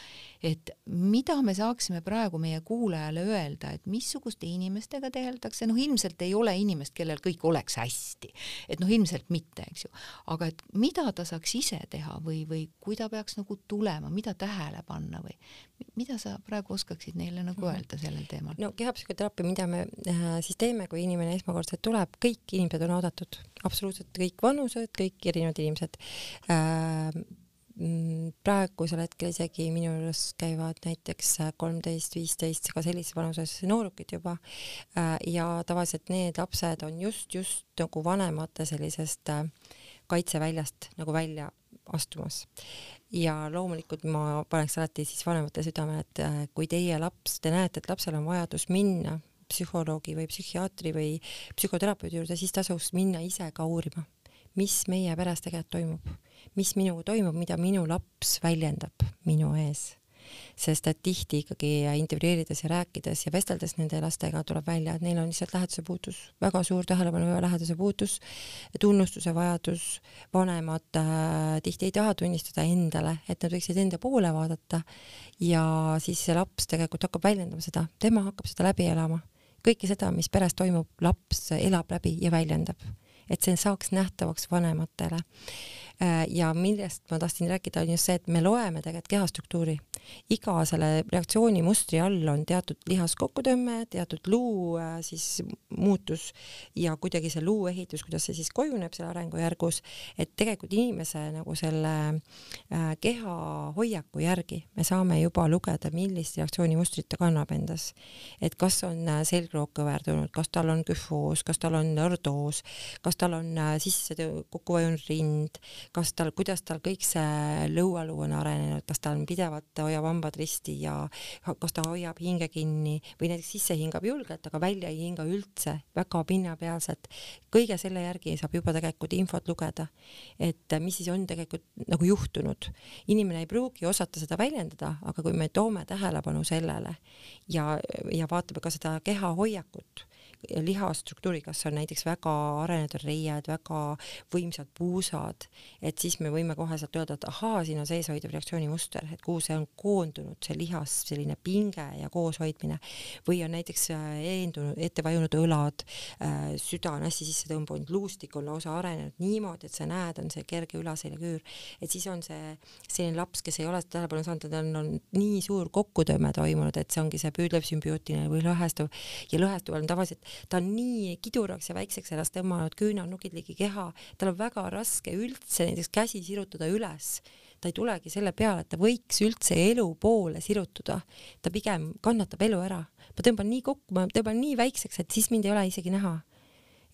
et mida me saaksime praegu meie kuulajale öelda, et missuguste inimestega tegeldakse, noh ilmselt ei ole inimest, kellel kõik oleks hästi, et noh, ilmselt mitte, eks ju, aga et mida ta saaks ise teha või, või kui ta peaks nagu tulema, mida tähele panna või mida sa praegu oskaksid neile nagu mhm. öelda sellel teemal? no kehapsühhoteraapia, mida me äh, siis teeme, kui inimene esmakordselt tuleb, kõik inimesed on oodatud, absoluutselt kõik vanused, kõik erinevad inimesed äh, praegusel hetkel isegi minu juures käivad näiteks kolmteist, viisteist, ka sellises vanuses noorukid juba äh, ja tavaliselt need lapsed on just, just nagu vanemate sellisest äh, kaitseväljast nagu välja astumas. ja loomulikult ma paneks alati siis vanemate südamele, et äh, kui teie laps, te näete, et lapsel on vajadus minna psühholoogi või psühhiaatri või psühhoterapeudi juurde, siis tasuks minna ise ka uurima, mis meie peres tegelikult toimub, mis minuga toimub, mida minu laps väljendab minu ees. Sest et tihti ikkagi intervjueerides ja rääkides ja vesteldes nende lastega tuleb välja, et neil on lihtsalt läheduse puudus, väga suur tähelepanu ja läheduse puudus, tunnustuse vajadus, vanemad äh, tihti ei taha tunnistada endale, et nad võiksid enda poole vaadata ja siis see laps tegelikult hakkab väljendama seda, tema hakkab seda läbi elama. kõike seda, mis peres toimub, laps elab läbi ja väljendab, et see saaks nähtavaks vanematele ja millest ma tahtsin rääkida, on just see, et me loeme tegelikult kehastruktuuri. iga selle reaktsioonimustri all on teatud lihaskokkutõmme, teatud luu äh, siis muutus ja kuidagi see luuehitus, kuidas see siis kujuneb seal arengujärgus, et tegelikult inimese nagu selle äh, keha hoiaku järgi me saame juba lugeda, millist reaktsioonimustrit ta kannab endas. et kas on selgroog kõverdunud, kas tal on küfoos, kas tal on ordoos, kas tal on sisse kokku vajunud rind, kas tal, kuidas tal kõik see lõualuu on arenenud, kas ta on pidevalt hoiab hambad risti ja kas ta hoiab hinge kinni või näiteks sisse hingab julgelt, aga välja ei hinga üldse, väga pinnapealselt. kõige selle järgi saab juba tegelikult infot lugeda, et mis siis on tegelikult nagu juhtunud. inimene ei pruugi osata seda väljendada, aga kui me toome tähelepanu sellele ja, ja vaatame ka seda keha hoiakut lihastruktuuri, kas on näiteks väga arenenud reied, väga võimsad puusad, et siis me võime koheselt öelda, et ahaa, siin on seeshoidev reaktsioonimuster, et kuhu see on koondunud, see lihas, selline pinge ja kooshoidmine. Või on näiteks äh, eendunud, ette vajunud õlad, äh, süda on hästi sisse tõmbunud, luustik on lausa arenenud niimoodi, et sa näed, on see kerge ülaseljaküür, et siis on see selline laps, kes ei ole seda tähelepanu saanud, tal on, on nii suur kokkutõmme toimunud, et see ongi see püüdlev sümbiootiline või lõhestuv. Ja lõhestuv on tavaliselt ta on nii kiduraks ja väikseks ennast tõmmanud, küünarnukid ligi keha, tal on väga raske üldse näiteks käsi sirutada üles ta ei tulegi selle peale, et ta võiks üldse elu poole sirutuda, ta pigem kannatab elu ära. ma tõmban nii kokku, ma tõmban nii väikseks, et siis mind ei ole isegi näha.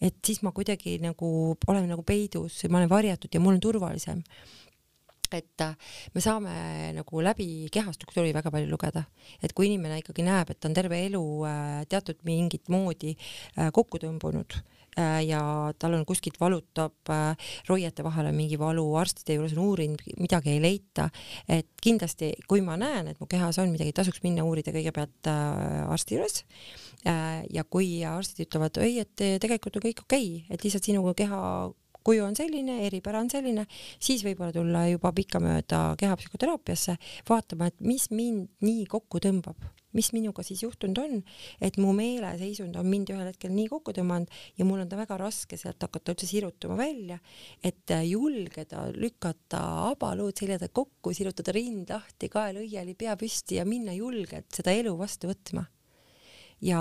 et siis ma kuidagi nagu olen nagu peidus, ma olen varjatud ja mul on turvalisem et äh, me saame nagu läbi kehastruktuuri väga palju lugeda, et kui inimene ikkagi näeb, et ta on terve elu äh, teatud mingit moodi äh, kokku tõmbunud ja tal on kuskilt valutab roiete vahele mingi valu, arstide juures on uurinud, midagi ei leita, et kindlasti, kui ma näen, et mu kehas on midagi, tasuks minna uurida kõigepealt arsti juures. Ja kui arstid ütlevad, ei, et tegelikult on kõik okei okay,, et lihtsalt sinu keha kuju on selline, eripära on selline, siis võib-olla tulla juba pikkamööda kehapsühhoteraapiasse vaatama, et mis mind nii kokku tõmbab, mis minuga siis juhtunud on, et mu meeleseisund on mind ühel hetkel nii kokku tõmmanud ja mul on ta väga raske sealt hakata üldse sirutama välja, et julgeda lükata abaluud seljade kokku, sirutada rind lahti, kael õieli, pea püsti ja minna julgelt seda elu vastu võtma ja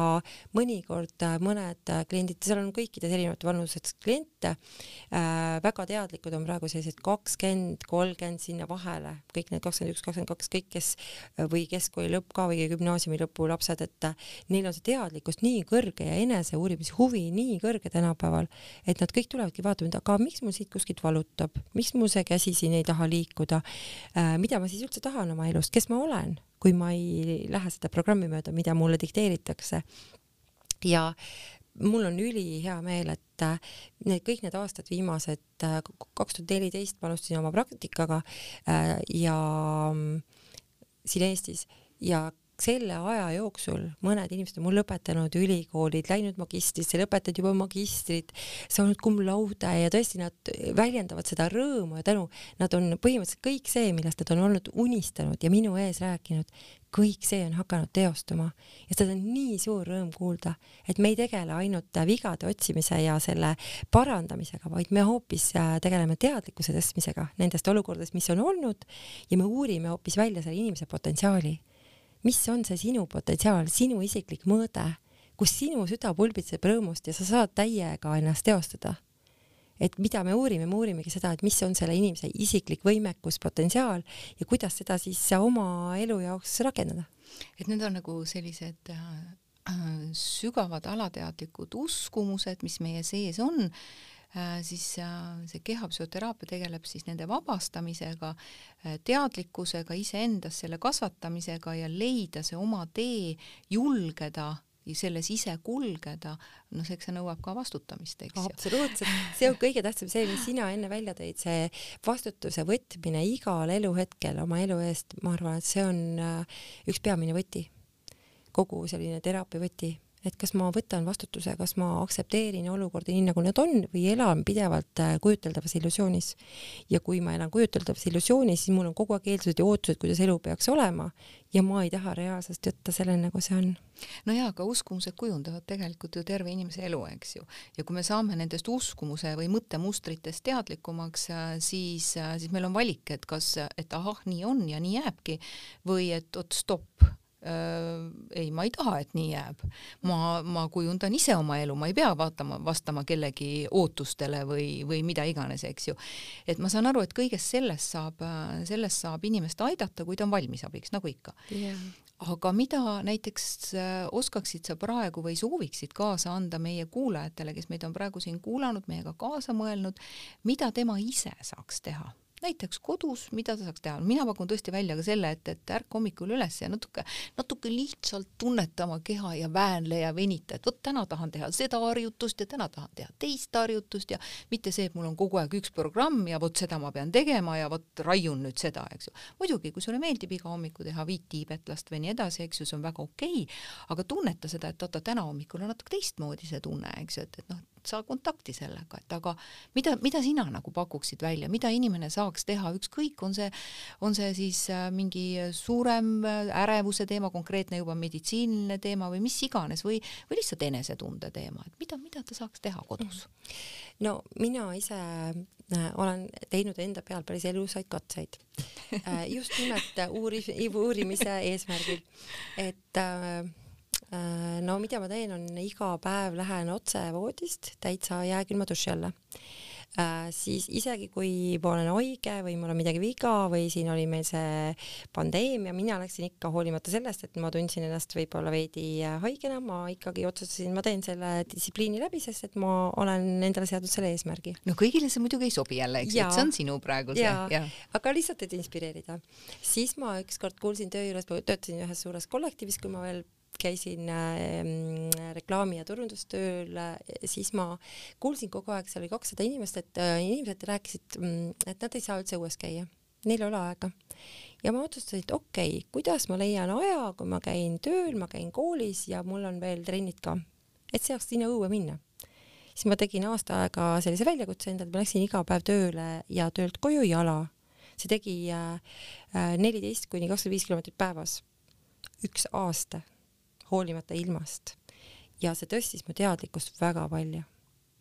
mõnikord äh, mõned äh, kliendid, seal on kõikides erinevate vanusest kliente äh,, väga teadlikud on praegu sellised kakskümmend, kolmkümmend sinna vahele, kõik need kakskümmend üks, kakskümmend kaks, kõik, kes äh, või keskkooli lõpp ka või gümnaasiumi lõpu lapsed, et neil on see teadlikkus nii kõrge ja eneseuurimise huvi nii kõrge tänapäeval, et nad kõik tulevadki vaatama, et aga miks mul siit kuskilt valutab, miks mul see käsi siin ei taha liikuda äh,, mida ma siis üldse tahan oma elust, kes ma olen kui ma ei lähe seda programmi mööda, mida mulle dikteeritakse. ja mul on ülihea meel, et äh, need kõik need aastad viimased, äh, kaks tuhat neliteist ma alustasin oma praktikaga äh, ja mm, siin Eestis ja selle aja jooksul mõned inimesed on mul lõpetanud ülikoolid, läinud magistrisse, lõpetanud juba magistrit, saanud cum laude ja tõesti nad väljendavad seda rõõmu ja tänu. Nad on põhimõtteliselt kõik see, millest nad on olnud unistanud ja minu ees rääkinud, kõik see on hakanud teostuma ja seda on nii suur rõõm kuulda, et me ei tegele ainult vigade otsimise ja selle parandamisega, vaid me hoopis äh, tegeleme teadlikkuse tõstmisega nendest olukordadest, mis on olnud ja me uurime hoopis välja selle inimese potentsiaali mis on see sinu potentsiaal, sinu isiklik mõõde, kus sinu süda pulbitseb rõõmust ja sa saad täiega ennast teostada. et mida me uurime, me uurimegi seda, et mis on selle inimese isiklik võimekus, potentsiaal ja kuidas seda siis oma elu jaoks rakendada. et need on nagu sellised äh, sügavad alateadlikud uskumused, mis meie sees on siis see kehapsühhoteraapia tegeleb siis nende vabastamisega, teadlikkusega iseendast, selle kasvatamisega ja leida see oma tee, julgeda selles ise kulgeda, noh, eks see nõuab ka vastutamist, eks ju. absoluutselt, see on kõige tähtsam, see, mis sina enne välja tõid, see vastutuse võtmine igal eluhetkel oma elu eest, ma arvan, et see on äh, üks peamine võti, kogu selline teraapia võti et kas ma võtan vastutuse, kas ma aktsepteerin olukordi nii, nagu nad on või elan pidevalt äh, kujuteldavas illusioonis. ja kui ma elan kujuteldavas illusioonis, siis mul on kogu aeg eeldused ja ootused, kuidas elu peaks olema ja ma ei taha reaalsust võtta sellena, nagu see on. no jaa, aga uskumused kujundavad tegelikult ju terve inimese elu, eks ju. ja kui me saame nendest uskumuse või mõttemustritest teadlikumaks, äh, siis, äh, siis meil on valik, et kas, et ahah, nii on ja nii jääbki või et oot, stopp ei, ma ei taha, et nii jääb. ma, ma kujundan ise oma elu, ma ei pea vaatama, vastama kellegi ootustele või, või mida iganes, eks ju. et ma saan aru, et kõigest sellest saab, sellest saab inimest aidata, kui ta on valmis abiks, nagu ikka yeah. aga mida näiteks äh, oskaksid sa praegu või sooviksid kaasa anda meie kuulajatele, kes meid on praegu siin kuulanud, meiega kaasa mõelnud, mida tema ise saaks teha? Näiteks kodus, mida ta saaks teha, mina pakun tõesti välja ka selle, et, et ärka hommikul üles ja natuke, natuke lihtsalt tunneta oma keha ja väänle ja venita, et vot täna tahan teha seda harjutust ja täna tahan teha teist harjutust ja mitte see, et mul on kogu aeg üks programm ja vot seda ma pean tegema ja vot raiun nüüd seda, eks ju. muidugi, kui sulle meeldib iga hommiku teha viit tiibetlast või nii edasi, eks ju, see on väga okei okay,, aga tunneta seda, et oota, täna hommikul on natuke teistmoodi see tunne, eks ju, et, et noh, saa kontakti sellega, et aga mida, mida sina nagu pakuksid välja, mida inimene saaks teha, ükskõik, on see, on see siis äh, mingi suurem äh, ärevuse teema, konkreetne juba meditsiiniline teema või mis iganes või, või lihtsalt enesetunde teema, et mida, mida ta saaks teha kodus? no mina ise äh, olen teinud enda peal päris elusaid katseid just nimelt uuri-, uurimise eesmärgil, et Äh, no mida ma teen, on iga päev lähen otse voodist täitsa jääkülma duši alla äh,. siis isegi kui ma olen haige või mul on midagi viga või siin oli meil see pandeemia, mina läksin ikka hoolimata sellest, et ma tundsin ennast võib-olla veidi äh, haigena, ma ikkagi otsustasin, ma teen selle distsipliini läbi, sest et ma olen endale seadnud selle eesmärgi. no kõigile see muidugi ei sobi jälle, eks, et see on sinu praegu see. aga lihtsalt, et inspireerida. siis ma ükskord kuulsin töö juures, ma töötasin ühes suures kollektiivis, kui ma veel käisin äh, reklaami- ja turundustööl äh,, siis ma kuulsin kogu aeg, seal oli kakssada inimest, et äh, inimesed rääkisid, mm, et nad ei saa üldse õues käia, neil ei ole aega. ja ma otsustasin, et okei okay,, kuidas ma leian aja, kui ma käin tööl, ma käin koolis ja mul on veel trennid ka, et saaks sinna õue minna. siis ma tegin aasta aega sellise väljakutse endale, ma läksin iga päev tööle ja töölt koju jala. see tegi äh, neliteist kuni kakskümmend viis kilomeetrit päevas, üks aasta hoolimata ilmast. ja see tõstis mu teadlikkust väga palju.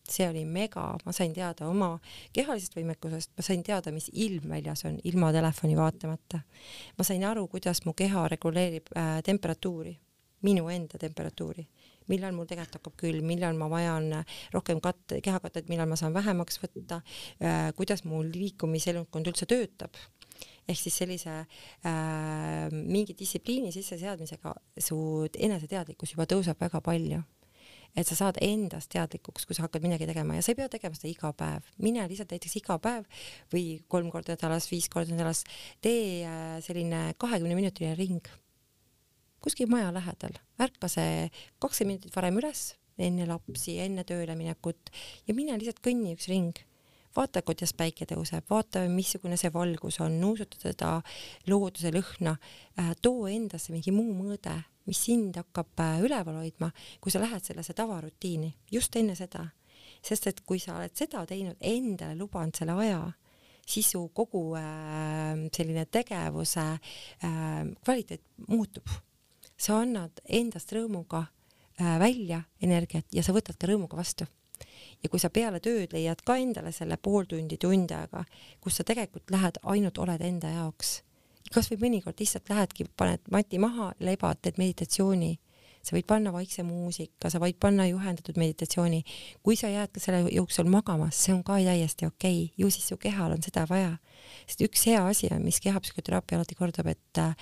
see oli mega, ma sain teada oma kehalisest võimekusest, ma sain teada, mis ilm väljas on, ilma telefoni vaatamata. ma sain aru, kuidas mu keha reguleerib äh, temperatuuri, minu enda temperatuuri millal mul tegelikult hakkab külm, millal ma vajan rohkem katte, kehakatet, millal ma saan vähemaks võtta äh,, kuidas mu liikumiselundkond üldse töötab ehk siis sellise äh, mingi distsipliini sisseseadmisega su eneseteadlikkus juba tõuseb väga palju. Et sa saad endast teadlikuks, kui sa hakkad midagi tegema. Ja sa ei pea tegema seda iga päev, mine lihtsalt näiteks iga päev või kolm korda nädalas, viis korda nädalas, tee äh, selline kahekümne minutiline ring. Kuskil maja lähedal, ärka see kakskümmend minutit varem üles, enne lapsi, enne tööle minekut. Ja mine lihtsalt kõnni üks ring vaata, kuidas päike tõuseb, vaata, missugune see valgus on, nuusuta seda looduse lõhna. Äh,, too endasse mingi muu mõõde, mis sind hakkab äh, üleval hoidma, kui sa lähed sellesse tavarutiini, just enne seda. sest et kui sa oled seda teinud, endale lubanud selle aja, siis su kogu äh, selline tegevuse kvaliteet muutub. sa annad endast rõõmuga välja energiat ja sa võtad ka rõõmuga vastu ja kui sa peale tööd leiad ka endale selle pool tundi, tund aega, kus sa tegelikult lähed, ainult oled enda jaoks, kasvõi mõnikord lihtsalt lähedki, paned mati maha, lebad, teed meditatsiooni, sa võid panna vaikse muusika, sa võid panna juhendatud meditatsiooni. kui sa jääd ka selle jooksul magama, see on ka täiesti okei okay., ju siis su kehal on seda vaja. sest üks hea asi on, mis kehapsühhoteraapia alati kordab, et äh,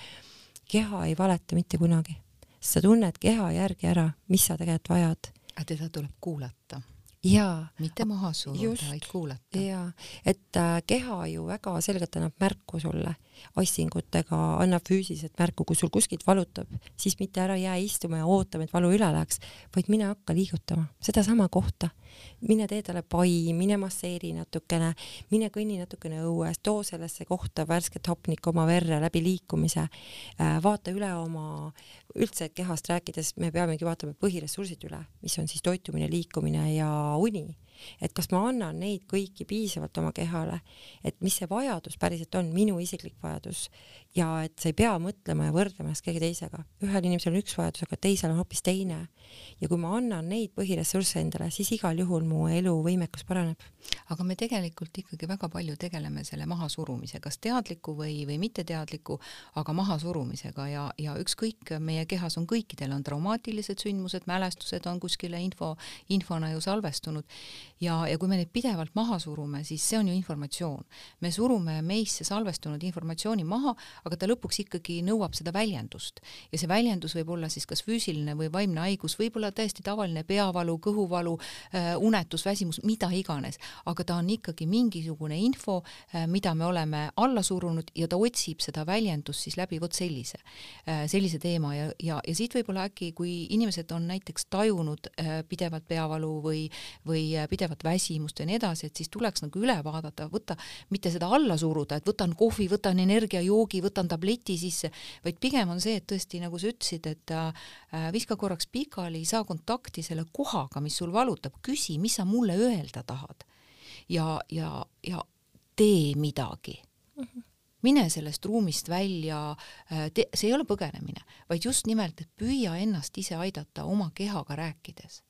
keha ei valeta mitte kunagi. sa tunned keha järgi ära, mis sa tegelikult vajad. aga teda tuleb kuulata jaa. mitte maha suruda, vaid kuulata. jaa, et äh, keha ju väga selgelt annab märku sulle assingutega, annab füüsiliselt märku, kui sul kuskilt valutab, siis mitte ära jää istuma ja ootama, et valu üle läheks, vaid mine hakka liigutama. Sedasama kohta. mine tee talle pai, mine masseeri natukene, mine kõnni natukene õues, too sellesse kohta värsket hapnikku oma verre läbi liikumise, äh, vaata üle oma, üldse kehast rääkides me peamegi vaatama põhiressursid üle, mis on siis toitumine, liikumine ja uni et kas ma annan neid kõiki piisavalt oma kehale, et mis see vajadus päriselt on, minu isiklik vajadus ja et sa ei pea mõtlema ja võrdlema ennast kellegi teisega. ühel inimesel on üks vajadus, aga teisel on hoopis teine. ja kui ma annan neid põhiressursse endale, siis igal juhul mu eluvõimekus paraneb. aga me tegelikult ikkagi väga palju tegeleme selle mahasurumise, kas teadliku või, või mitteteadliku, aga mahasurumisega ja, ja ükskõik, meie kehas on kõikidel on traumaatilised sündmused, mälestused on kuskile info, infona ju salvestunud ja, ja kui me neid pidevalt maha surume, siis see on ju informatsioon. me surume meisse salvestunud informatsiooni maha, aga ta lõpuks ikkagi nõuab seda väljendust. ja see väljendus võib olla siis kas füüsiline või vaimne haigus, võib-olla täiesti tavaline peavalu, kõhuvalu äh,, unetus, väsimus, mida iganes, aga ta on ikkagi mingisugune info äh,, mida me oleme alla surunud ja ta otsib seda väljendust siis läbi vot sellise äh,, sellise teema ja, ja, ja siit võib-olla äkki, kui inimesed on näiteks tajunud pidevalt peavalu või, või pidevat väsimust ja nii edasi, et siis tuleks nagu üle vaadata, võtta, mitte seda alla suruda, et võtan kohvi, võtan energiajoogi, võtan tableti sisse, vaid pigem on see, et tõesti, nagu sa ütlesid, et äh, viska korraks pikali, saa kontakti selle kohaga, mis sul valutab, küsi, mis sa mulle öelda tahad. ja, ja, ja tee midagi mm. -hmm mine sellest ruumist välja, äh, see ei ole põgenemine, vaid just nimelt, et püüa ennast ise aidata oma kehaga rääkides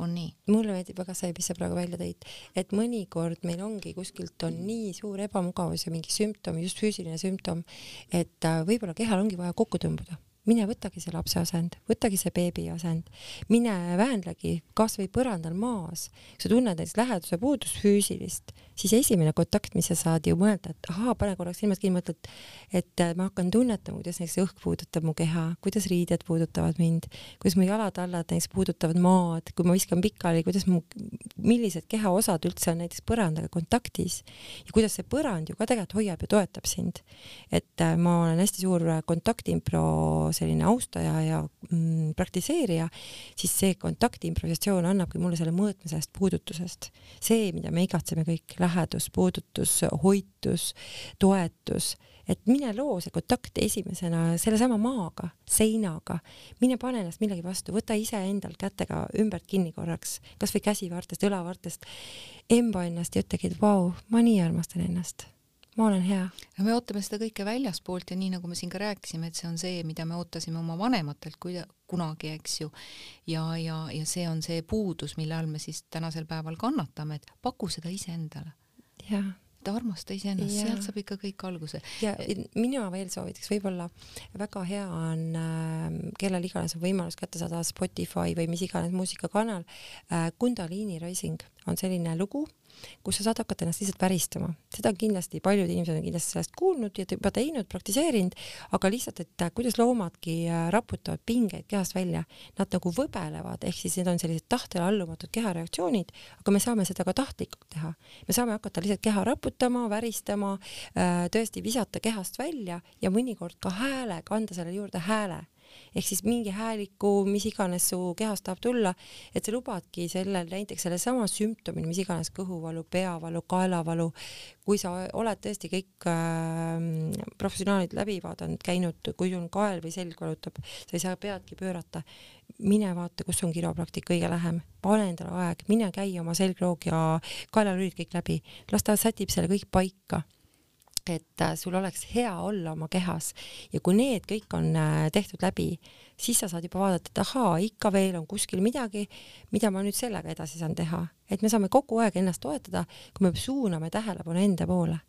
on nii? mulle meeldib väga see, mis sa praegu välja tõid, et mõnikord meil ongi kuskilt on nii suur ebamugavus ja mingi sümptom, just füüsiline sümptom, et äh, võib-olla kehal ongi vaja kokku tõmbuda mine võtagi see lapse asend, võtagi see beebi asend, mine väänlegi kasvõi põrandal maas, sa tunned näiteks läheduse puudust füüsilist, siis esimene kontakt, mis sa saad ju mõelda, et ahaa, pane korraks silmad kinni, mõtled, et ma hakkan tunnetama, kuidas näiteks õhk puudutab mu keha, kuidas riided puudutavad mind, kuidas mu jalad-allad näiteks puudutavad maad, kui ma viskan pikali, kuidas mu, millised kehaosad üldse on näiteks põrandaga kontaktis. Ja kuidas see põrand ju ka tegelikult hoiab ja toetab sind. et äh, ma olen hästi suur kontaktimpro selline austaja ja mm, praktiseerija, siis see kontaktimprovisatsioon annabki mulle selle mõõtme sellest puudutusest. see, mida me igatseme kõik, lähedus, puudutus, hoitus, toetus, et mine loo see kontakt esimesena sellesama maaga, seinaga, mine pane ennast millegi vastu, võta iseendal kätega ümbert kinni korraks, kasvõi käsivartest, õlavartest, emba ennast ja ütlegi, et vau, ma nii armastan ennast ma olen hea. no me ootame seda kõike väljaspoolt ja nii nagu me siin ka rääkisime, et see on see, mida me ootasime oma vanematelt kuida-, kunagi, eks ju. ja, ja, ja see on see puudus, mille all me siis tänasel päeval kannatame, et paku seda iseendale. jah et armasta iseennast, sealt saab ikka kõik alguse. ja mina veel soovitaks, võib-olla väga hea on äh,, kellel iganes on võimalus kätte saada Spotify või mis iganes muusikakanal äh,, Kundaliini Rising on selline lugu kus sa saad hakata ennast lihtsalt väristama. seda kindlasti, paljud inimesed on kindlasti sellest kuulnud ja juba teinud, praktiseerinud, aga lihtsalt, et äh, kuidas loomadki äh, raputavad pingeid kehast välja, nad nagu võbelevad, ehk siis need on sellised tahtele allumatud kehareaktsioonid, aga me saame seda ka tahtlikult teha. me saame hakata lihtsalt keha raputama, väristama, äh, tõesti visata kehast välja ja mõnikord ka häälega, anda sellele juurde hääle ehk siis mingi hääliku, mis iganes su kehast tahab tulla, et sa lubadki sellel näiteks sellesama sümptomil, mis iganes kõhuvalu, peavalu, kaelavalu, kui sa oled tõesti kõik äh, professionaalid läbi vaadanud, käinud, kui sul kael või selg valutab, sa ei saa peadki pöörata, mine vaata, kus on kiropraktik kõige lähem, pane endale aeg, mine käi oma selgroog ja kaelalülid kõik läbi, las ta sätib selle kõik paika et äh, sul oleks hea olla oma kehas. Ja kui need kõik on äh, tehtud läbi, siis sa saad juba vaadata, et ahaa, ikka veel on kuskil midagi, mida ma nüüd sellega edasi saan teha, et me saame kogu aeg ennast toetada, kui me suuname tähelepanu enda poole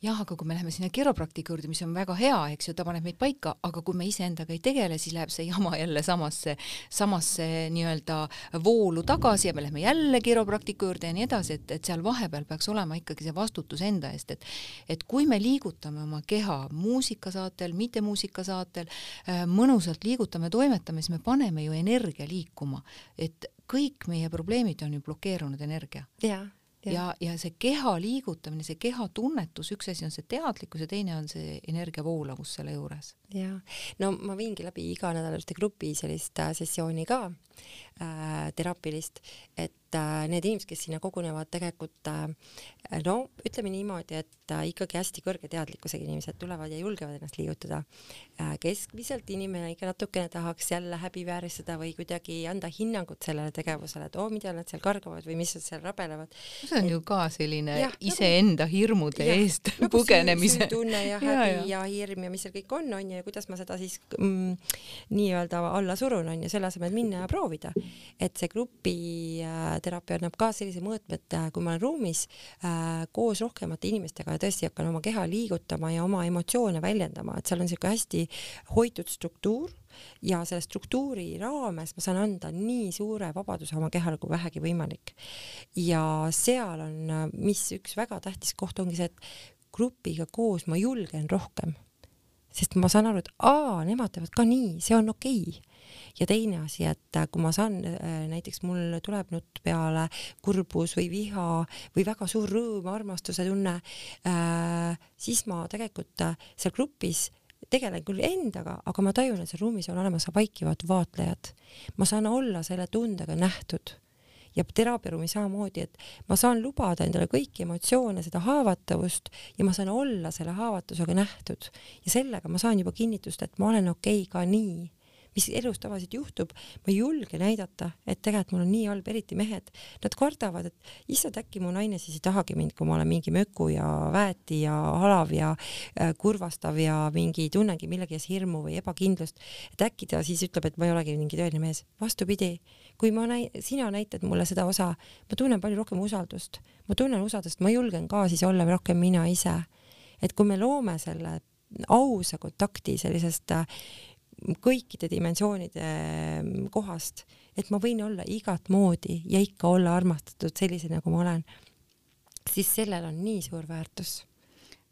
jah, aga kui me läheme sinna kiropraktika juurde, mis on väga hea, eks ju, ta paneb meid paika, aga kui me iseendaga ei tegele, siis läheb see jama jälle samasse, samasse nii-öelda voolu tagasi ja me läheme jälle kiropraktiku juurde ja nii edasi, et, et seal vahepeal peaks olema ikkagi see vastutus enda eest, et et kui me liigutame oma keha muusikasaatel, mitte muusikasaatel, äh, mõnusalt liigutame, toimetame, siis me paneme ju energia liikuma, et kõik meie probleemid on ju blokeerunud energia. jaa ja, ja, ja see keha liigutamine, see keha tunnetus, üks asi on see teadlikkus ja teine on see energia voolavus selle juures. jaa, no ma viingi läbi iganädalaste grupi sellist äh, sessiooni ka äh, teraapilist, et äh, need inimesed, kes sinna kogunevad, tegelikult äh, no ütleme niimoodi, et äh, ikkagi hästi kõrge teadlikkusega inimesed tulevad ja julgevad ennast liigutada äh,. keskmiselt inimene ikka natukene tahaks jälle häbivääristada või kuidagi anda hinnangut sellele tegevusele, et oo oh,, mida nad seal kargavad või mis nad seal rabelevad. see on et, ju ka selline jah, nagu iseenda nagu, hirmude jah, eest nagu pugenemise. tunne ja häbi ja, ja. ja hirm ja mis seal kõik on, onju, ja kuidas ma seda siis mm, nii-öelda alla surun, onju, selle asemel minna ja proovida. Et see grupiteraapia äh, annab ka sellise mõõtme, et äh, kui ma olen ruumis äh, koos rohkemate inimestega ja tõesti hakkan oma keha liigutama ja oma emotsioone väljendama, et seal on niisugune hästi hoitud struktuur ja selle struktuuri raames ma saan anda nii suure vabaduse oma kehale kui vähegi võimalik. ja seal on, mis üks väga tähtis koht ongi see, et grupiga koos ma julgen rohkem sest ma saan aru, et aa, nemad teevad ka nii, see on okei okay. Ja teine asi, et äh, kui ma saan, äh, näiteks mul tuleb nutt peale kurbus või viha või väga suur rõõm, armastuse tunne äh,, siis ma tegelikult seal grupis tegelen küll endaga, aga ma tajun, et seal ruumis on olemas vaikivad vaatlejad. ma saan olla selle tundega nähtud. Ja teraapiaruumis samamoodi, et ma saan lubada endale kõiki emotsioone, seda haavatavust ja ma saan olla selle haavatavusega nähtud. Ja sellega ma saan juba kinnitust, et ma olen okei okay ka nii mis elus tavaliselt juhtub, ma ei julge näidata, et tegelikult mul on nii halb, eriti mehed. Nad kardavad, et issand, äkki mu naine siis ei tahagi mind, kui ma olen mingi möku ja väeti ja halav ja äh, kurvastav ja mingi tunnengi millegi ees hirmu või ebakindlust, et äkki ta siis ütleb, et ma ei olegi mingi tõeline mees. vastupidi, kui ma näi-, sina näitad mulle seda osa, ma tunnen palju rohkem usaldust, ma tunnen usaldust, ma julgen ka siis olla rohkem mina ise. et kui me loome selle ausa kontakti sellisest äh, kõikide dimensioonide mm, kohast, et ma võin olla igat moodi ja ikka olla armastatud sellise, nagu ma olen, siis sellel on nii suur väärtus.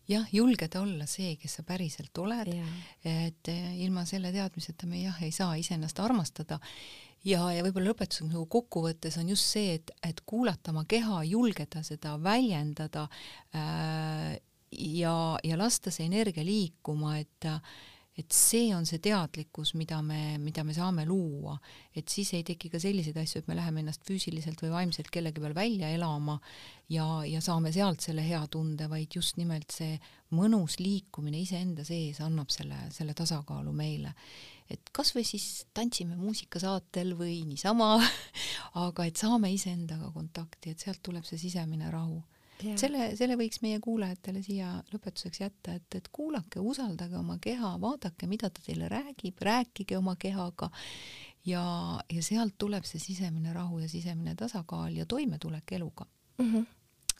Jah, julgeda olla see, kes sa päriselt oled, et eh, ilma selle teadmiseta me jah, ei saa iseennast armastada. Ja, ja võib-olla lõpetuseks nagu kokkuvõttes on just see, et, et kuulata oma keha, julgeda seda väljendada äh, ja, ja lasta see energia liikuma, et et see on see teadlikkus, mida me, mida me saame luua, et siis ei teki ka selliseid asju, et me läheme ennast füüsiliselt või vaimselt kellegi peal välja elama ja, ja saame sealt selle hea tunde, vaid just nimelt see mõnus liikumine iseenda sees annab selle, selle tasakaalu meile. et kas või siis tantsime muusikasaatel või niisama aga et saame iseendaga kontakti, et sealt tuleb see sisemine rahu selle, selle võiks meie kuulajatele siia lõpetuseks jätta, et, et kuulake, usaldage oma keha, vaadake, mida ta teile räägib, rääkige oma kehaga. Ja, ja sealt tuleb see sisemine rahu ja sisemine tasakaal ja toimetulek eluga. Mm. -hmm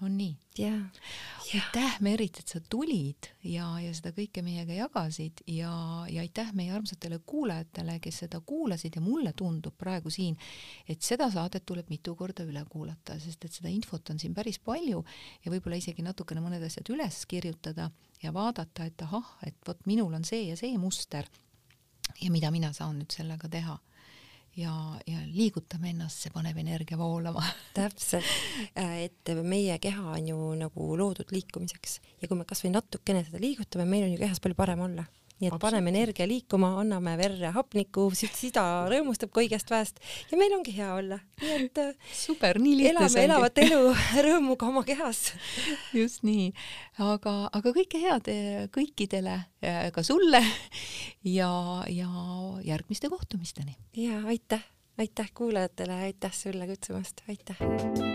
on nii? jaa. aitäh, Merit, et sa tulid ja, ja seda kõike meiega jagasid ja, ja aitäh meie armsatele kuulajatele, kes seda kuulasid ja mulle tundub praegu siin, et seda saadet tuleb mitu korda üle kuulata, sest et seda infot on siin päris palju ja võib-olla isegi natukene mõned asjad üles kirjutada ja vaadata, et ahah, et vot minul on see ja see muster ja mida mina saan nüüd sellega teha ja, ja liigutame ennast, see paneb energia voolama. Täpselt, äh, et meie keha on ju nagu loodud liikumiseks. Ja kui me kasvõi natukene seda liigutame, meil on ju kehas palju parem olla nii et paneme energia liikuma, anname verre hapnikku, sida rõõmustab kõigest väest ja meil ongi hea olla. nii et äh, super, nii lihtne elame elavat elu rõõmuga oma kehas. just nii, aga, aga kõike head eh, kõikidele, eh, ka sulle ja, ja järgmiste kohtumisteni. ja aitäh, aitäh kuulajatele, aitäh sulle kutsumast, aitäh.